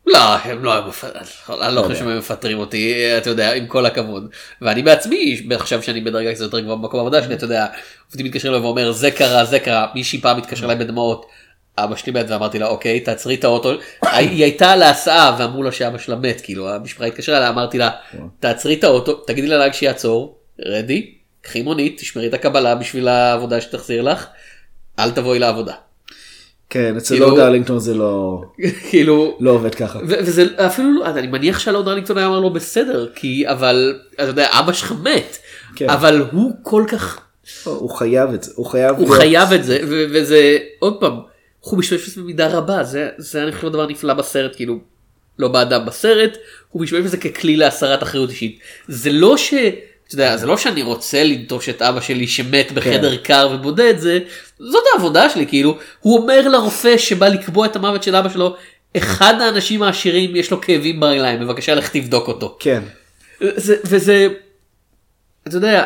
לא, הם לא היו מפטרים, אני לא חושב שהם מפטרים אותי, אתה יודע, עם כל הכבוד. ואני בעצמי, עכשיו שאני בדרגה קצת יותר גבוהה במקום העבודה שלי, אתה יודע, עובדים מתקשרים אליי ואומר, זה קרה, זה קרה, מישהי פעם התקשרה אליי בדמעות. אבא שלי מת ואמרתי לה אוקיי תעצרי את האוטו היא הייתה על ההסעה ואמרו לה שאבא שלה מת כאילו המשפחה התקשרה אליה אמרתי לה תעצרי את האוטו תגידי לנהג שיעצור רדי קחי מונית תשמרי את הקבלה בשביל העבודה שתחזיר לך אל תבואי לעבודה. כן, אצל כאילו- לורד ארלינגטון זה לא כאילו לא עובד ככה. וזה אפילו לא אני מניח שהלורד ארלינגטון היה אמר לו בסדר כי אבל אתה יודע אבא שלך מת כן. אבל הוא כל כך הוא חייב את זה, הוא חייב הוא להיות- חייב את זה וזה עוד פעם הוא משתמש בזה במידה רבה זה אני חושב הדבר הנפלא בסרט כאילו לא באדם בסרט הוא משתמש בזה ככלי להסרת אחריות אישית זה לא ש... אתה יודע, זה לא שאני רוצה לנטוש את אבא שלי שמת בחדר קר ובודד זה זאת העבודה שלי כאילו הוא אומר לרופא שבא לקבוע את המוות של אבא שלו אחד האנשים העשירים יש לו כאבים ברגליים בבקשה לך תבדוק אותו. כן, זה, וזה, אתה יודע,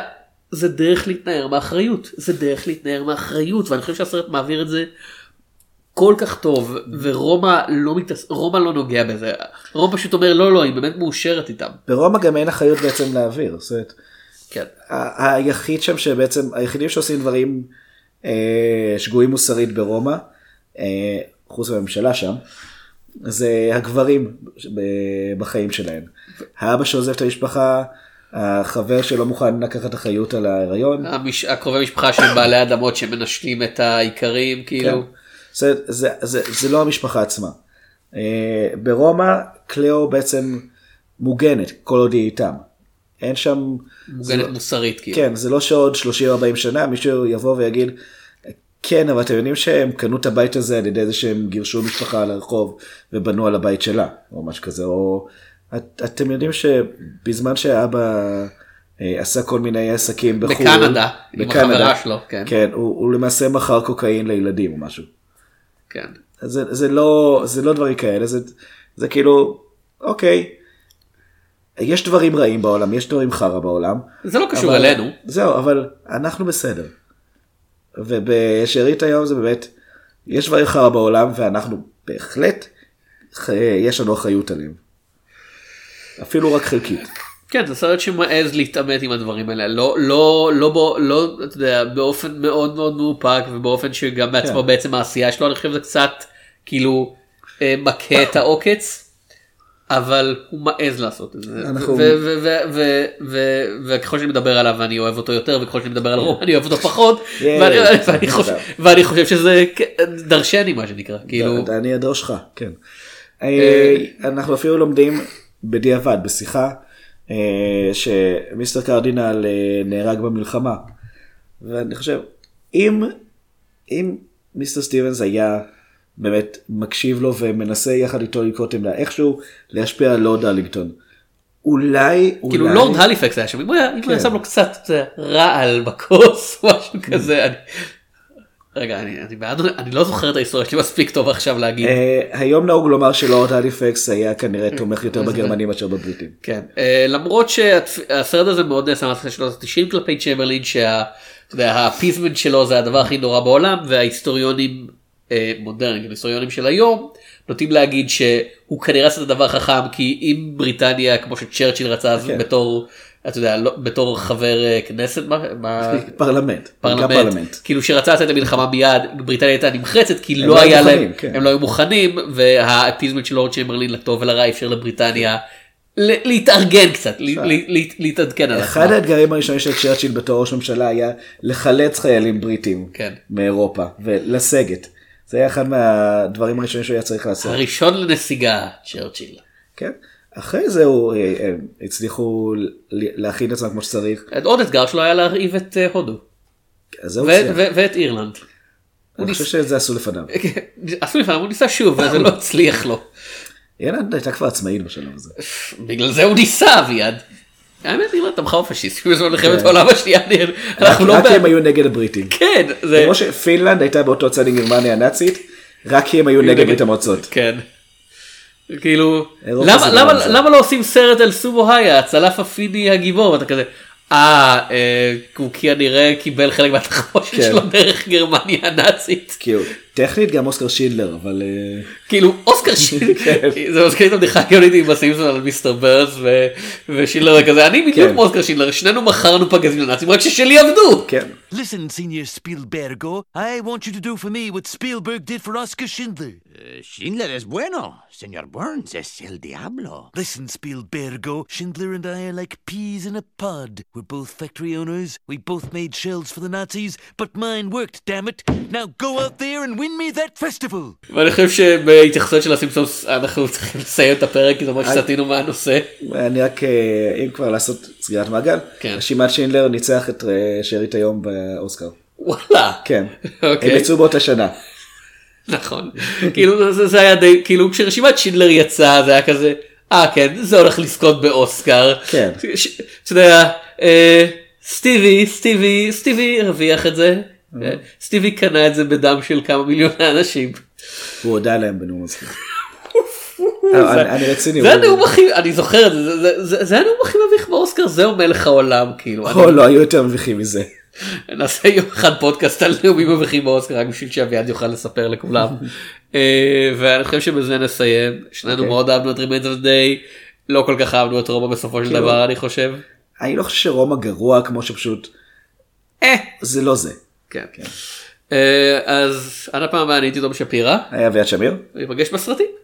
זה דרך להתנער מאחריות, זה דרך להתנער מאחריות, ואני חושב שהסרט מעביר את זה כל כך טוב, ורומא לא, מתעס... רומא לא נוגע בזה, רומא פשוט אומר לא לא, היא באמת מאושרת איתם. ברומא גם אין אחריות בעצם להעביר, זאת אומרת, כן. היחיד שם שבעצם, היחידים שעושים דברים אה, שגויים מוסרית ברומא, אה, חוץ מהממשלה שם, זה הגברים בחיים שלהם. האבא שעוזב את המשפחה, החבר שלא מוכן לקחת אחריות על ההיריון. המש... הקרובי משפחה של בעלי אדמות שמנשלים את האיכרים כאילו. כן. זה, זה, זה, זה לא המשפחה עצמה. אה, ברומא קליאו בעצם מוגנת כל עוד היא איתם. אין שם... זה מוגנת לא- מוסרית כאילו. כן, זה לא שעוד 30-40 שנה מישהו יבוא ויגיד, כן, אבל אתם יודעים שהם קנו את הבית הזה על ידי זה שהם גירשו משפחה לרחוב ובנו על הבית שלה, או משהו כזה, או את, אתם יודעים שבזמן שאבא אה, עשה כל מיני עסקים בחו"ל, בקנדה, עם החברה שלו, כן. כן, הוא, הוא למעשה מכר קוקאין לילדים או משהו. כן. זה, זה, לא, זה לא דברים כאלה, זה, זה כאילו, אוקיי, יש דברים רעים בעולם, יש דברים חרא בעולם. זה לא קשור אבל- אלינו. זהו, אבל אנחנו בסדר. ובשארית היום זה באמת, יש דברים חרא בעולם ואנחנו בהחלט, ח- יש לנו אחריות עליהם. אפילו רק חלקית. כן זה סרט שמעז להתעמת עם הדברים האלה לא לא לא בו לא אתה יודע באופן מאוד מאוד מאופק ובאופן שגם בעצמו כן. בעצם העשייה שלו אני חושב שזה קצת כאילו אה, מכה את העוקץ. אבל הוא מעז לעשות את זה וככל שאני מדבר עליו אני אוהב אותו יותר וככל שאני מדבר על רום אני אוהב אותו פחות ואני- חושב- שזה דרשני מה שנקרא כאילו אני אדרושך, כן. אה, אנחנו אפילו לומדים בדיעבד, בשיחה, אה, שמיסטר קרדינל אה, נהרג במלחמה. ואני חושב, אם, אם מיסטר סטיבנס היה באמת מקשיב לו ומנסה יחד איתו לקרות עמדה, איכשהו להשפיע על לורד אלינגטון. אולי, אולי... כאילו לורד הליפקס היה שם אם הוא היה כן. שם לו קצת רעל בכוס משהו כזה. אני- רגע אני אני בעד אני לא זוכר את ההיסטוריה שלי מספיק טוב עכשיו להגיד. אה, היום נהוג לומר שלורד הליפקס היה כנראה תומך יותר בגרמנים מאשר בבריטים. כן אה, למרות שהסרט הזה מאוד נעשה מהתחילת שנות ה-90 כלפי צ'מברלין שה appeasement שלו זה הדבר הכי נורא בעולם וההיסטוריונים מודרניים היסטוריונים של היום נוטים להגיד שהוא כנראה עשה את הדבר החכם כי אם בריטניה כמו שצ'רצ'יל רצה אז כן. בתור אתה יודע לא, בתור חבר אה, כנסת מה, מה פרלמנט. פרלמנט, פרלמנט. כאילו שרצה לצאת למלחמה מיד בריטניה הייתה נמחצת כי לא לא היה מוכנים, להם כן. הם לא היו מוכנים וה appeasement של לורד צ'מברלין לטוב ולרע אפשר לבריטניה להתארגן קצת להתעדכן על אחד עצמה. האתגרים הראשונים של צ'רצ'יל בתור ראש ממשלה היה לחלץ חיילים בריטים כן. מאירופה ולסגת. זה היה אחד מהדברים הראשונים שהוא היה צריך לעשות. הראשון לנסיגה צ'רצ'יל. כן. אחרי זה הוא, אה, אה, הצליחו להכין את עצמם כמו שצריך. עוד אתגר שלו היה להרעיב את אה, הודו ואת אירלנד. אני חושב שזה עשו לפניו. עשו לפעמים הוא ניסה שוב וזה לא הצליח לו. אירלנד הייתה כבר עצמאית בשלב הזה. בגלל זה הוא ניסה אביעד. האמת אירלנד תמכה בפשיסטים בזמן מלחמת כן. העולם השנייה. אנחנו לא רק הם היו נגד הבריטים. כן זה כמו שפינלנד הייתה באותו צד עם גרמניה הנאצית, רק כי הם היו נגד ברית המועצות. כן. כאילו אירופה למה לא עושים סרט על סומו היה הצלף הפיני הגיבור ואתה כזה. אה, אה, הוא כנראה קיבל חלק מהתחמושת כן. שלו דרך גרמניה הנאצית. כאילו, טכנית גם אוסקר שינדלר, אבל... אה, כאילו אוסקר שילר, כן. זה מזכיר לי את הבדיחה הגאונית עם הסימפסון על מיסטר ברס ו- ושילר כזה, אני בדיוק כן. כמו אוסקר שילר, שנינו מכרנו פגזים לנאצים רק ששלי עבדו. כן. Listen, Senor Spielbergo, I want you to do for me what Spielberg did for Oscar Schindler. Schindler es bueno. Señor Burns es el diablo. Listen, Spielbergo, Schindler and I are like peas in a pod. We're both factory owners. We both made shells for the Nazis, but mine worked, damn it. Now go out there and win me that festival. ואני חושב שבהתייחסות של הסימפסונס אנחנו צריכים לסיים את הפרק כי זה ממש סטינו מהנושא. אני רק, אה, אם כבר לעשות סגירת מעגל, כן. רשימת שינדלר ניצח את אה, שארית היום באוסקר. וואלה. כן. אוקיי. הם יצאו באותה שנה. נכון. כאילו זה, זה היה די, כאילו כשרשימת שינדלר יצאה זה היה כזה, אה כן, זה הולך לזכות באוסקר. כן. אתה יודע, אה, סטיבי, סטיבי, סטיבי הרוויח את זה. אה, סטיבי קנה את זה בדם של כמה מיליוני אנשים. הוא הודה להם בנאום הזכיר. אני אני רציני. זה הנאום הכי, אני זוכר את זה, זה- הנאום הכי מביך באוסקר, זהו מלך העולם, כאילו. או, לא, היו יותר מביכים מזה. נעשה יום אחד פודקאסט על נאומים מביכים באוסקר רק בשביל שאביעד יוכל לספר לכולם. אה, ואני חושב שבזה נסיים. שנינו אוקיי. מאוד אהבנו את of the Day, לא כל כך אהבנו את רומא בסופו של כאילו- דבר אני חושב. אני לא חושב שרומא גרוע כמו שפשוט, אה. זה לא זה. כן. אה, אז עד הפעם הבאה אני הייתי דום שפירא, היה אביעד שמיר. ניפגש בסרטים.